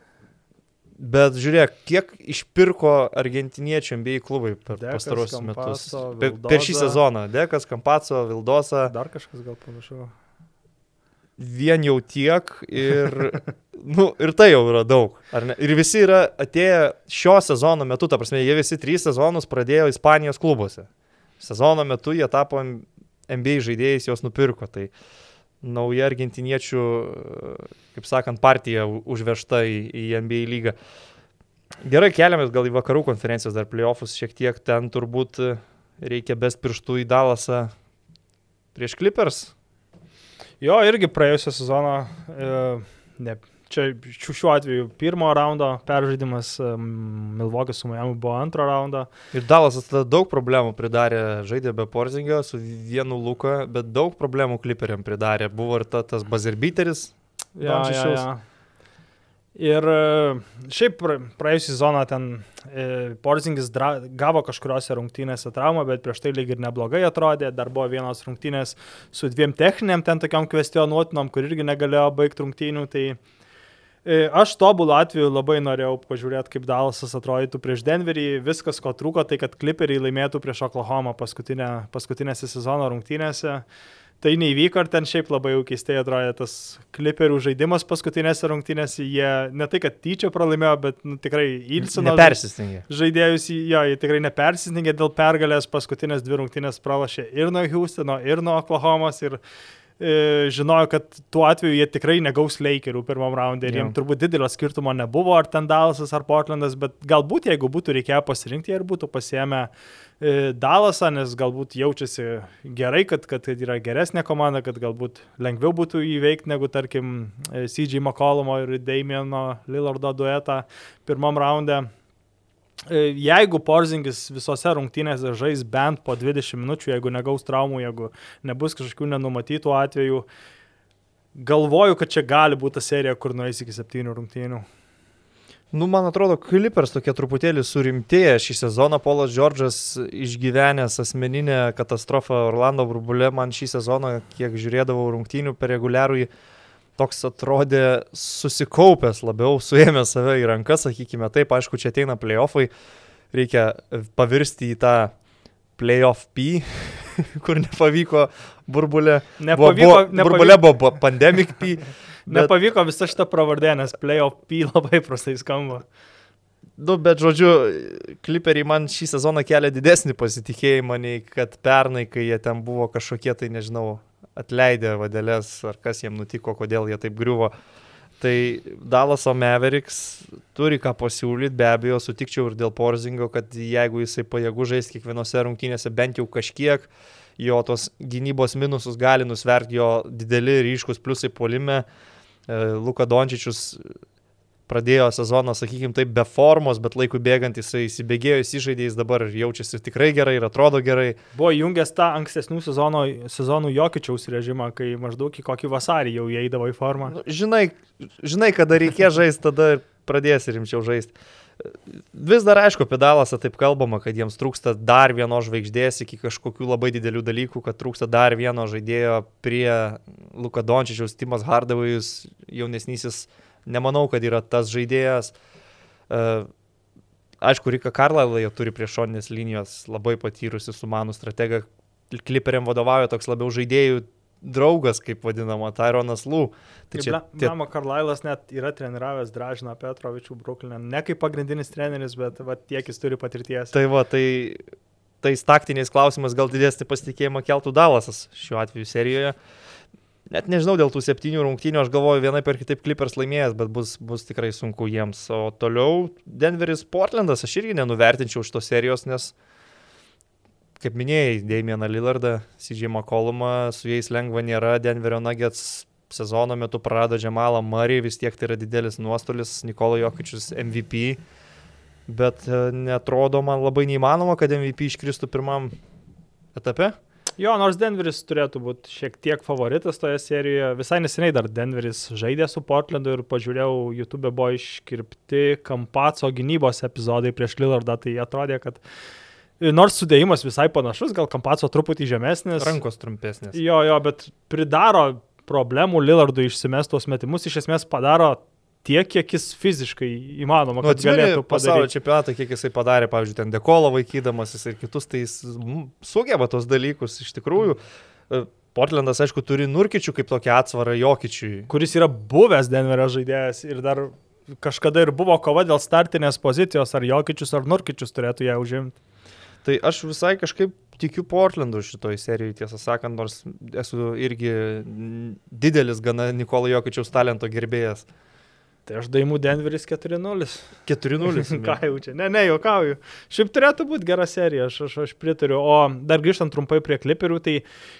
bet žiūrėk, kiek išpirko argentiniečių NBA klubai per
Dekas,
pastarosius metus.
Campaso,
Per, šį
Vildoza.
sezoną. Dekas, Kampaco, Vildosa,
Dar kažkas gal panašu.
Vien jau tiek ir, [LAUGHS] nu, ir tai jau yra daug. Ir visi yra atėję šio sezono metu, ta prasme, jie visi trys sezonus pradėjo Ispanijos klubuose. Sezono metu jie tapo NBA žaidėjais, juos nupirko. Tai nauja argentiniečių, kaip sakant, partija užvežta į, į NBA lygą. Gerai, keliamės gal į vakarų konferencijos dar playoffus, šiek tiek ten turbūt reikia best pirštų į Dalasą prieš Clippers.
Jo, irgi praėjusio sezono, e, ne, čia šiuo atveju pirmo raundo peržaidimas, e, Milvokis su Miami buvo antro raundo.
Ir Dalasas tada daug problemų pridarė, žaidė be Porzingio su vienu Luka, bet daug problemų Clipperiam pridarė. Buvo ir ta, tas Bazerbiteris.
Ja, ja, ja. Ir e, šiaip pra- praėjusią sezoną ten e, Porzingis gavo kažkuriuose rungtynėse traumą, bet prieš tai lyg ir neblogai atrodė. Dar buvo vienos rungtynės su dviem techniniam, ten tokiam kvestionuotinom, kur irgi negalėjo baigti rungtynių. Tai e, aš tobulų atveju labai norėjau pažiūrėti, kaip Dalasas atrodytų prieš Denverį. Viskas, ko trūko, tai kad Clipperiai laimėtų prieš Oklahoma paskutinę, paskutinėse sezono rungtynėse. Tai neįvyko ir ten šiaip labai jau keistai atrodė tas kliperių žaidimas paskutinėse rungtynėse. Jie ne tai, kad tyčia pralaimėjo, bet nu, tikrai ilsino.
Nepersistengė.
Žaidėjus, jo, jie tikrai nepersistengė dėl pergalės, paskutinės dvi rungtynės pralašė ir nuo Houstono, ir nuo Oklahomos. Ir e, žinojo, kad tuo atveju jie tikrai negaus Lakerių pirmam raundė ir jiems turbūt didelio skirtumo nebuvo, ar ten Dalasas ar Portlandas, bet galbūt jeigu būtų reikėję pasirinkti, jie ir būtų pasiemę E, Dalasą, nes galbūt jaučiasi gerai, kad, kad yra geresnė komanda, kad galbūt lengviau būtų įveikti negu, tarkim, e, CJ McCollumo ir Damieno Lillardo duetą pirmam raunde. E, jeigu Porzingis visose rungtynėse žais bent po 20 minučių, jeigu negaus traumų, jeigu nebus kažkokių nenumatytų atvejų, galvoju, kad čia gali būti serija, kur nueis iki 7 rungtynių.
Nu, man atrodo, Clippers tokie truputėlį surimtėję šį sezoną. Polas Džordžas išgyvenęs asmeninę katastrofą Orlando burbulė, man šį sezoną, kiek žiūrėdavau rungtynių per reguliarų, toks atrodė susikaupęs labiau, suėmė save į rankas, sakykime taip, aišku, čia ateina playoffai, reikia pavirsti į tą playoff P, [LAUGHS] kur nepavyko burbulė.
Nepavyko,
buvo, buvo, burbulė buvo pandemic P.
Bet... Nepavyko visą šitą pravardę, nes playoff P labai prastai skamba.
Nu, bet žodžiu, kliperiai man šį sezoną kelia didesnį pasitikėjimą nei kad pernai, kai jie ten buvo kažkokie, tai nežinau, atleidę vadelės, ar kas jiems nutiko, kodėl jie taip griuvo. Tai Dalaso Mavericks turi ką pasiūlyti, be abejo, sutikčiau ir dėl Porzingo, kad jeigu jisai pajėgų žaisti kiekvienose rungtynėse bent jau kažkiek, jo tos gynybos minusus gali nusverti jo dideli ryškus pliusai polime. Uh, Luka Dončičius pradėjo sezoną, sakykime, taip be formos, bet laikui bėgant jisai įsibėgėjo, įsižaidė, jis dabar jaučiasi tikrai gerai ir atrodo gerai.
Buvo jungęs tą ankstesnių sezono, sezonų Jokičiaus režimą, kai maždaug į kokį vasarį jau įeidavo į formą.
Nu, žinai, žinai, kada reikės žaisti, tada pradėsi rimčiau žaisti. Vis dar aišku, apie Dalasą taip kalbama, kad jiems trūksta dar vienos žvaigždės iki kažkokių labai didelių dalykų, kad trūksta dar vieno žaidėjo prie Luka Dončičiaus, Timas Hardavajus, jaunesnysis, nemanau, kad yra tas žaidėjas. E, aišku, Rika Karlailą jie turi prie šoninės linijos labai patyrusi sumanų strategą, kliperiam vadovauja toks labiau žaidėjų draugas, kaip vadinama, Tyronas Lū.
Tai čia... Tie... Mama Karlailas net yra treniravęs Dražiną Petrovičių Bruklinę. Ne kaip pagrindinis treneris, bet va, tiek jis turi patirties.
Tai va, tai tais taktiniais klausimais gal didesnį pasitikėjimą keltų Dalasas šiuo atveju serijoje. Net nežinau dėl tų septynių rungtynių, aš galvoju vienai per kitaip Clippers laimėjęs, bet bus, bus tikrai sunku jiems. O toliau Denveris Portlandas, aš irgi nenuvertinčiau šitos serijos, nes uh, kaip minėjai, Damieną Lillardą, CJ McCollumą, su jais lengva nėra, Denverio Nuggets sezono metu prarado Džemalą Murray, vis tiek tai yra didelis nuostolis, Nikola Jokičius MVP, bet e, netrodo man labai neįmanoma, kad MVP iškristų pirmam etape.
Jo, nors Denveris turėtų būti šiek tiek favoritas toje serijoje. Visai neseniai dar Denveris žaidė su Portlandu ir pažiūrėjau, YouTube buvo iškirpti Kampaco gynybos epizodai prieš Lillardą, tai atrodė, kad uh, Nors sudėjimas visai panašus, gal kampaco truputį žemesnis.
Rankos trumpesnės.
Jo, jo, bet pridaro problemų Lillardui išsimestos metimus, iš esmės padaro tiek, kiek jis fiziškai įmanoma, kad nu, galėtų padaryti.
Pasaulio čempionatą, kiek jisai padarė, pavyzdžiui, ten dekolo vaikydamasis ir kitus, tai jis sugeba tos dalykus iš tikrųjų. E, Portlandas, aišku, turi Nurkičių kaip tokią atsvarą Jokičiui.
Kuris yra buvęs Denverio žaidėjas ir dar kažkada ir buvo kova dėl startinės pozicijos, ar Jokičius ar Nurkičius turėtų ją užimti.
Tai aš visai kažkaip tikiu Portlandu šitoj serijai, tiesą sakant, nors esu irgi didelis gana Nikolo Jokičiaus talento gerbėjas.
Tai aš daimų Denveris 4-0.
4-0. [LAUGHS]
Ką jau čia? Ne, ne, juokauju. Šiaip turėtų būti gera serija, aš, aš, aš pritariu. O dar grįžtant trumpai prie kliperių, tai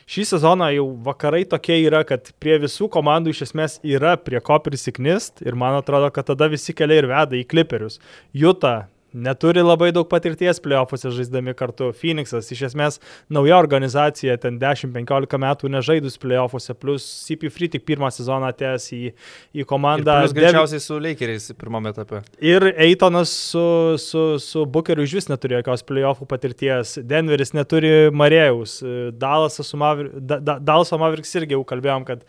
šį sezoną jau vakarai tokie yra, kad prie visų komandų iš esmės yra prie ko prisiknist ir man atrodo, kad tada visi keliai ir veda į kliperius. Juta neturi labai daug patirties playoffuose žaisdami kartu. Phoenixas iš esmės nauja organizacija, ten 10-15 metų nežaidus playoffuose, plus CP Free tik pirmą sezoną atėjęs į, į komandą.
Ir greičiausiai su Lakeriais pirmame etape.
Ir Eitonas su, su, su Bookeriu iš vis neturi jokios playoffų patirties. Denveris neturi Marėjaus. Dalasas su Mavericks, da, da, irgi jau kalbėjom, kad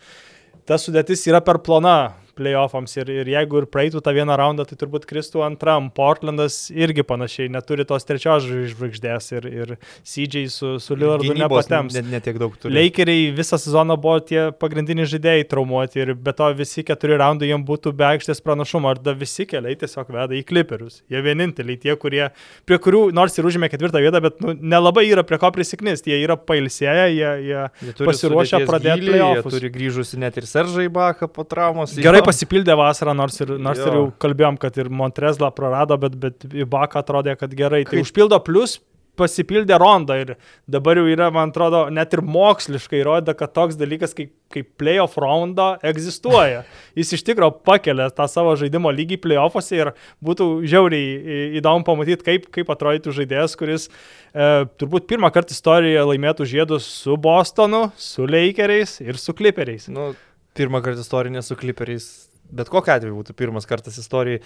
ta sudėtis yra per plona playoffams ir, ir jeigu ir praeitų tą vieną raundą, tai turbūt kristų antram. Portlandas irgi panašiai neturi tos trečios žvaigždės ir, ir CJ su, su Lillardu nepatems.
Net, net tiek daug turi.
Lakeriai visą sezoną buvo tie pagrindiniai žaidėjai traumuoti ir be to visi keturi raundai jiems būtų be aikštės pranašumo. Ar da visi keliai tiesiog veda į kliperius. Jie vieninteliai tie, kurie, prie kurių nors ir užėmė ketvirtą vietą, bet nu, nelabai yra prie ko prisiknisti. Jie yra pailsėję, jie, jie, jie pasiruošę pradėti. Jie
turi grįžusi net ir Seržai Baką po traumos.
Gerai pasipildė vasarą, nors ir, nors jo. ir jau kalbėjom, kad ir Montrezla prarado, bet, bet Baką atrodė, kad gerai. Tai Kaip... užpildo plus pasipildė rondą ir dabar jau yra, man atrodo, net ir moksliškai įrodyta, kad toks dalykas kaip, kaip playoff ronda egzistuoja. [LAUGHS] Jis iš tikrųjų pakelia tą savo žaidimo lygį playoffuose ir būtų žiauriai įdomu pamatyti, kaip, kaip atrodytų žaidėjas, kuris e, turbūt pirmą kartą istorijoje laimėtų žiedus su Bostonu, su Lakeriais ir su Clipperiais.
Nu, pirmą kartą istorinė su Clipperiais. Bet kokia atveju būtų pirmas kartas istorijai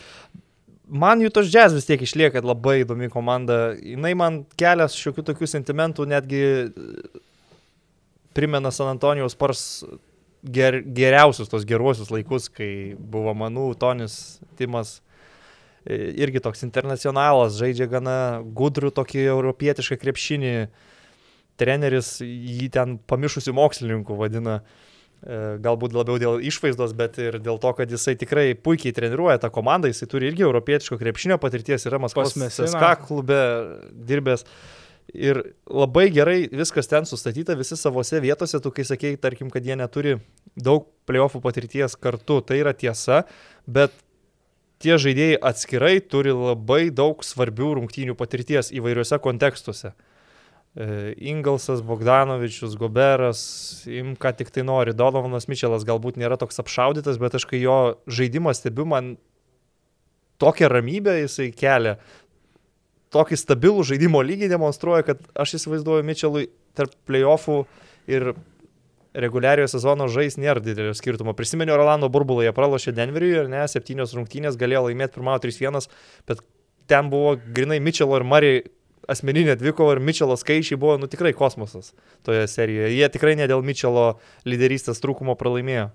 man jų tos jazz vis tiek išlieka labai įdomi komanda. Jis man kelias šiokių tokių sentimentų, netgi primena San Antonijaus pars ger, geriausius tos geruosius laikus, kai buvo Manų, Tonis, Timas. Irgi toks internacionalas, žaidžia gana gudrų tokį europietišką krepšinį. Treneris jį ten pamišusių mokslininkų vadina. Uh, E, galbūt labiau dėl išvaizdos, bet ir dėl to, kad jisai tikrai puikiai treniruoja tą komandą, jisai turi irgi europietiško krepšinio patirties, yra Maskvos SK klube dirbęs. Ir labai gerai viskas ten sustatyta, visi savose vietose, tu kai sakėjai, tarkim, kad jie neturi daug playoffų patirties kartu, tai yra tiesa, bet tie žaidėjai atskirai turi labai daug svarbių rungtynių patirties įvairiuose kontekstuose. E, Ingalsas, Bogdanovičius, Goberas, im ką tik tai nori. Donovanas Mičelas galbūt nėra toks apšaudytas, bet aš kai jo žaidimą stebiu, man tokią ramybę jisai kelia, tokį stabilų žaidimo lygį demonstruoja, kad aš įsivaizduoju Mičelui tarp playoffų ir reguliariojo sezono žais nėra didelio skirtumo. Prisimenu, Rolando burbulą jie pralošė Denveriui ir ne, septynios rungtynės galėjo laimėti pirmą 3-1, bet ten buvo grinai Mičelo ir Marijai asmeninė dvikova ir Mitčelo skaičiai buvo nu, tikrai kosmosas toje serijoje. Jie tikrai ne dėl Mitčelo lyderystės trūkumo pralaimėjo.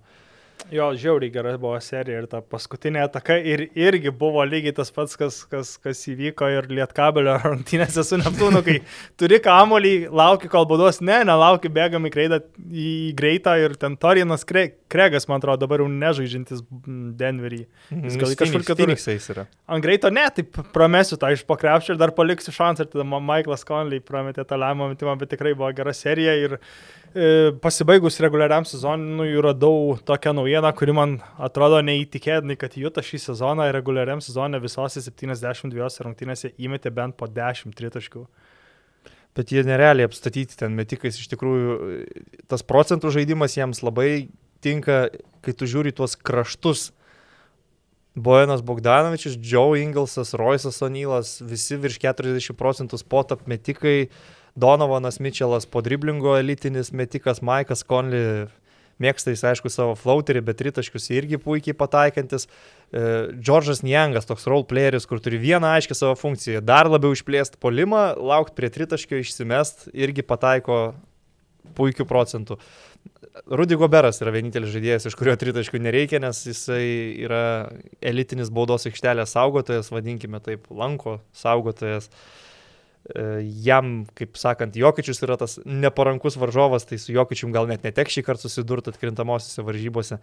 Jo, žiauriai gera buvo serija ir ta paskutinė ataka ir irgi buvo lygiai tas pats, kas, kas, kas įvyko ir Lietkabelio [LAUGHS] rungtynėse su Neptūnu, kai turi kamolį, lauki kol baudos, ne, nelauki, bėgam į, kreidą, į greitą ir ten Torinas Kre, Kregas, man atrodo, dabar jau nežaidžiantis Denverį.
Jis gal kažkur kitur.
Ant greito ne, taip pramesiu tą iš pakrepščio ir dar paliksiu šansą ir tada Michaelas Conley prametė tą lemą metimą, bet tikrai buvo gera serija ir pasibaigus reguliariam sezonui radau tokią naujieną, kuri man atrodo neįtikėtinai, kad Jūta šį sezoną reguliariam sezonė visose 72 rungtynėse įmetė bent po 10 tritaškių.
Bet jie nerealiai apstatyti ten metikais, iš tikrųjų tas procentų žaidimas jiems labai tinka, kai tu žiūri tuos kraštus. Bojanas Bogdanovičius, Joe Inglesas, Roisas Onylas, visi virš 40 procentų spot apmetikai. metikai Donovanas Mitčelas po driblingo elitinis metikas, Maikas Konli mėgsta jis aišku savo flauterį, bet tritaškius irgi puikiai pataikantis. E, Džordžas Niangas, toks role playeris, kur turi vieną aiškę savo funkciją, dar labiau išplėsti polimą, laukti prie tritaškio, išsimest, irgi pataiko puikių procentų. Rudy Goberas yra vienintelis žaidėjas, iš kurio tritaškių nereikia, nes jisai yra elitinis baudos aikštelės saugotojas, vadinkime taip, lanko saugotojas. Uh, E, jam, kaip sakant, Jokičius yra tas neparankus varžovas, tai su Jokičium gal net netek šį kartą susidurti atkrintamosiose varžybose.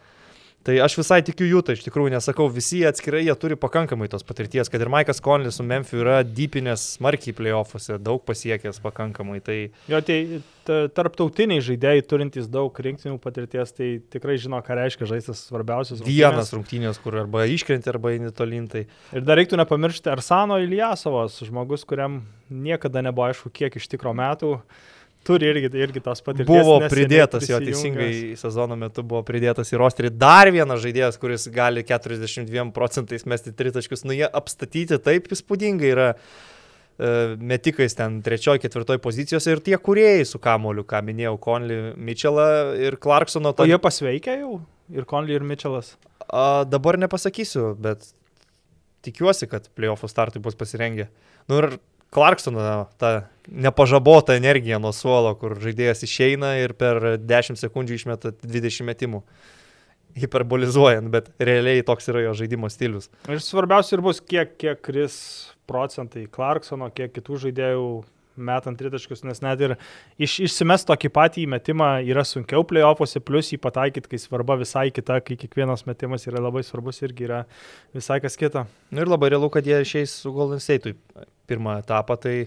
Tai aš visai tikiu jų, tai iš tikrųjų nesakau, visi atskirai jie turi pakankamai tos patirties, kad ir Maikas Konlis su Memphis yra dypinės smarkiai playoffuose, daug pasiekęs pakankamai. Tai...
Jo, tai tarptautiniai žaidėjai turintys daug rinktinių patirties, tai tikrai žino, ką reiškia žaistas svarbiausias
rungtynės. Vienas rungtynės, kur arba iškrenti, arba eini tolintai.
Ir dar reiktų nepamiršti Arsano Iljasovas, žmogus, kuriam niekada nebuvo aišku, kiek iš tikro metų turi irgi, irgi tas patirties.
Buvo pridėtas jo teisingai sezono metu, buvo pridėtas į rosterį dar vienas žaidėjas, kuris gali 42 procentais mesti tritaškius. Nu, jie apstatyti taip įspūdingai yra e, metikais ten trečioje, ketvirtoje pozicijose ir tie kuriejai su kamoliu, ką minėjau, Conley, Mitchellą ir Clarksono.
Ta... O jie pasveikia jau? Ir Conley, ir Mitchellas?
A, dabar nepasakysiu, bet tikiuosi, kad playoffų startui bus pasirengę. Nu ir Clarksono ta nepažabota energija nuo suolo, kur žaidėjas išeina ir per 10 sekundžių išmeta 20 metimų. hiperbolizuojant, bet realiai toks yra jo žaidimo stilius.
Ir svarbiausia ir bus, kiek, kiek kris procentai Clarksono, kiek kitų žaidėjų metant tritaškius, nes net ir iš, išsimes tokį patį įmetimą yra sunkiau playoffuose, plus jį pataikyti, kai svarba visai kita, kai kiekvienas metimas yra labai svarbus irgi yra visai kas kita.
Na ir labai realu, kad jie išeis su Golden State'ui pirmą etapą, tai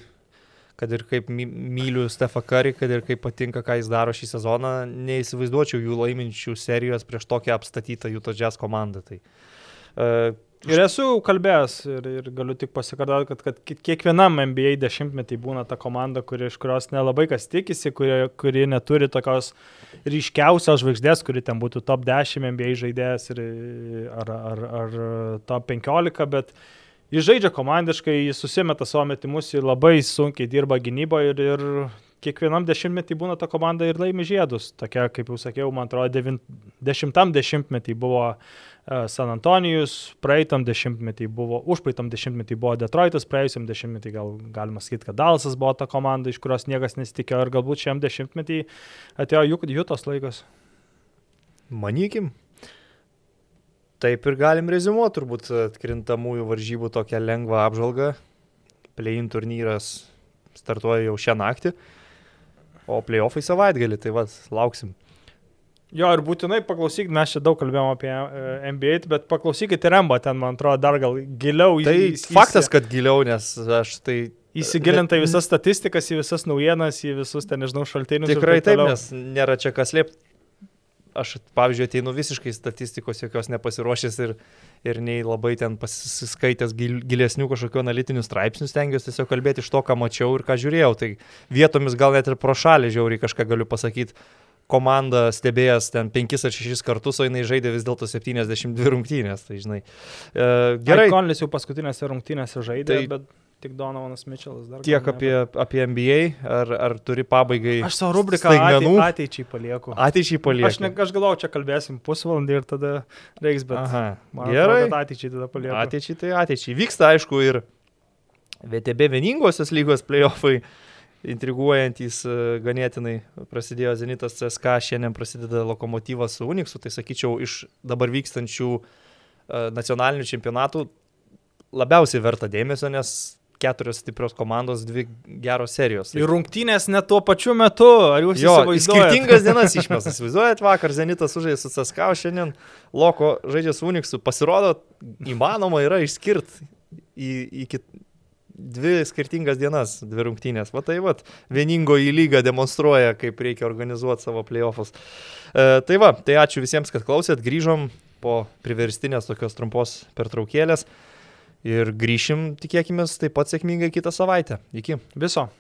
kad ir kaip myliu Stefą Curry, kad ir kaip patinka, ką jis daro šį sezoną, neįsivaizduočiau jų laiminčių serijos prieš tokią apstatytą Jūto Jazz komandą. Tai,
uh, Ir esu kalbėjęs ir, ir galiu tik pasikartoti, kad, kad kiekvienam NBA dešimtmetį būna ta komanda, kuri, iš kurios nelabai kas tikisi, kuri, kuri neturi tokios ryškiausios žvaigždės, kuri ten būtų top 10 NBA žaidėjas ir, ar, ar, ar top 15, bet jis žaidžia komandiškai, jis susimeta savo metimus, jis labai sunkiai dirba gynyboje ir, ir kiekvienam dešimtmetį būna ta komanda ir laimi žiedus. Tokia, kaip jau sakiau, man atrodo, dešimtam dešimtmetį buvo E, San Antonijus, praeitam dešimtmetį buvo, užpraeitam dešimtmetį buvo Detroitas, praėjusiam dešimtmetį gal galima sakyti, kad Dalsas buvo ta komanda, iš kurios niekas nesitikėjo ir galbūt šiam dešimtmetį atėjo Jutos laikas.
Manykim. Taip ir galim rezumuoti turbūt atkrintamųjų varžybų tokią lengvą apžvalgą. Play-in turnyras startuoja jau šią naktį, o play-offai savaitgalį, tai vad, lauksim.
Jo, ir būtinai paklausykit, mes čia daug kalbėjome apie e, NBA, bet paklausykit Rembo, ten, man atrodo, dar gal giliau.
Tai į, faktas, kad giliau, nes aš tai...
Įsigilinta į visas statistikas, į visas naujienas, į visus ten, nežinau, šaltinius.
Tikrai taip, taip, nes nėra čia kas liepti. Aš, pavyzdžiui, ateinu visiškai statistikos jokios nepasiruošęs ir, ir nei labai ten pasiskaitęs gil, gilesnių kažkokių analitinių straipsnių, stengiuosi tiesiog kalbėti iš to, ką mačiau ir ką žiūrėjau. Tai vietomis gal net ir pro šalį žiauriai kažką galiu pasakyti komandą stebėjęs ten 5 ar 6 kartus, o jinai žaidė vis dėlto 72 rungtynės. Tai žinai.
E, gerai. Konlis jau paskutinėse rungtynėse žaidė, tai, bet tik Donovanas Mitchellas dar.
Tiek apie, apie NBA, ar, ar turi pabaigai?
Aš savo rubriką atei, ateičiai palieku.
Ateičiai palieku.
Aš, ne, aš galvoju, čia kalbėsim pusvalandį ir tada reiks, bet
Aha,
gerai. Atrodo, ateičiai tada palieku.
Ateičiai tai ateičiai. Vyksta, aišku, ir VTB vieningosios lygos playoffai intriguojantis e, ganėtinai. Prasidėjo Zenitas CSK, šiandien prasideda Lokomotyvas su Uniksu, tai sakyčiau, iš dabar vykstančių e, nacionalinių čempionatų labiausiai verta dėmesio, nes keturios stiprios komandos, dvi geros serijos.
Ir rungtynės net tuo pačiu metu, ar jūs
jo, skirtingas dienas išmestas. [LAUGHS] Įsivaizduojat, vakar Zenitas sužaidė su CSK, šiandien Loko žaidžia su Uniksu. Pasirodo, įmanoma yra išskirti į, į, kit, dvi skirtingas dienas, dvi rungtynės. Va tai va, vieningo į lygą demonstruoja, kaip reikia organizuoti savo playoffus. E, tai va, tai ačiū visiems, kad klausėt, grįžom po priverstinės tokios trumpos pertraukėlės ir grįšim, tikėkime, taip pat sėkmingai kitą savaitę. Iki.
Viso.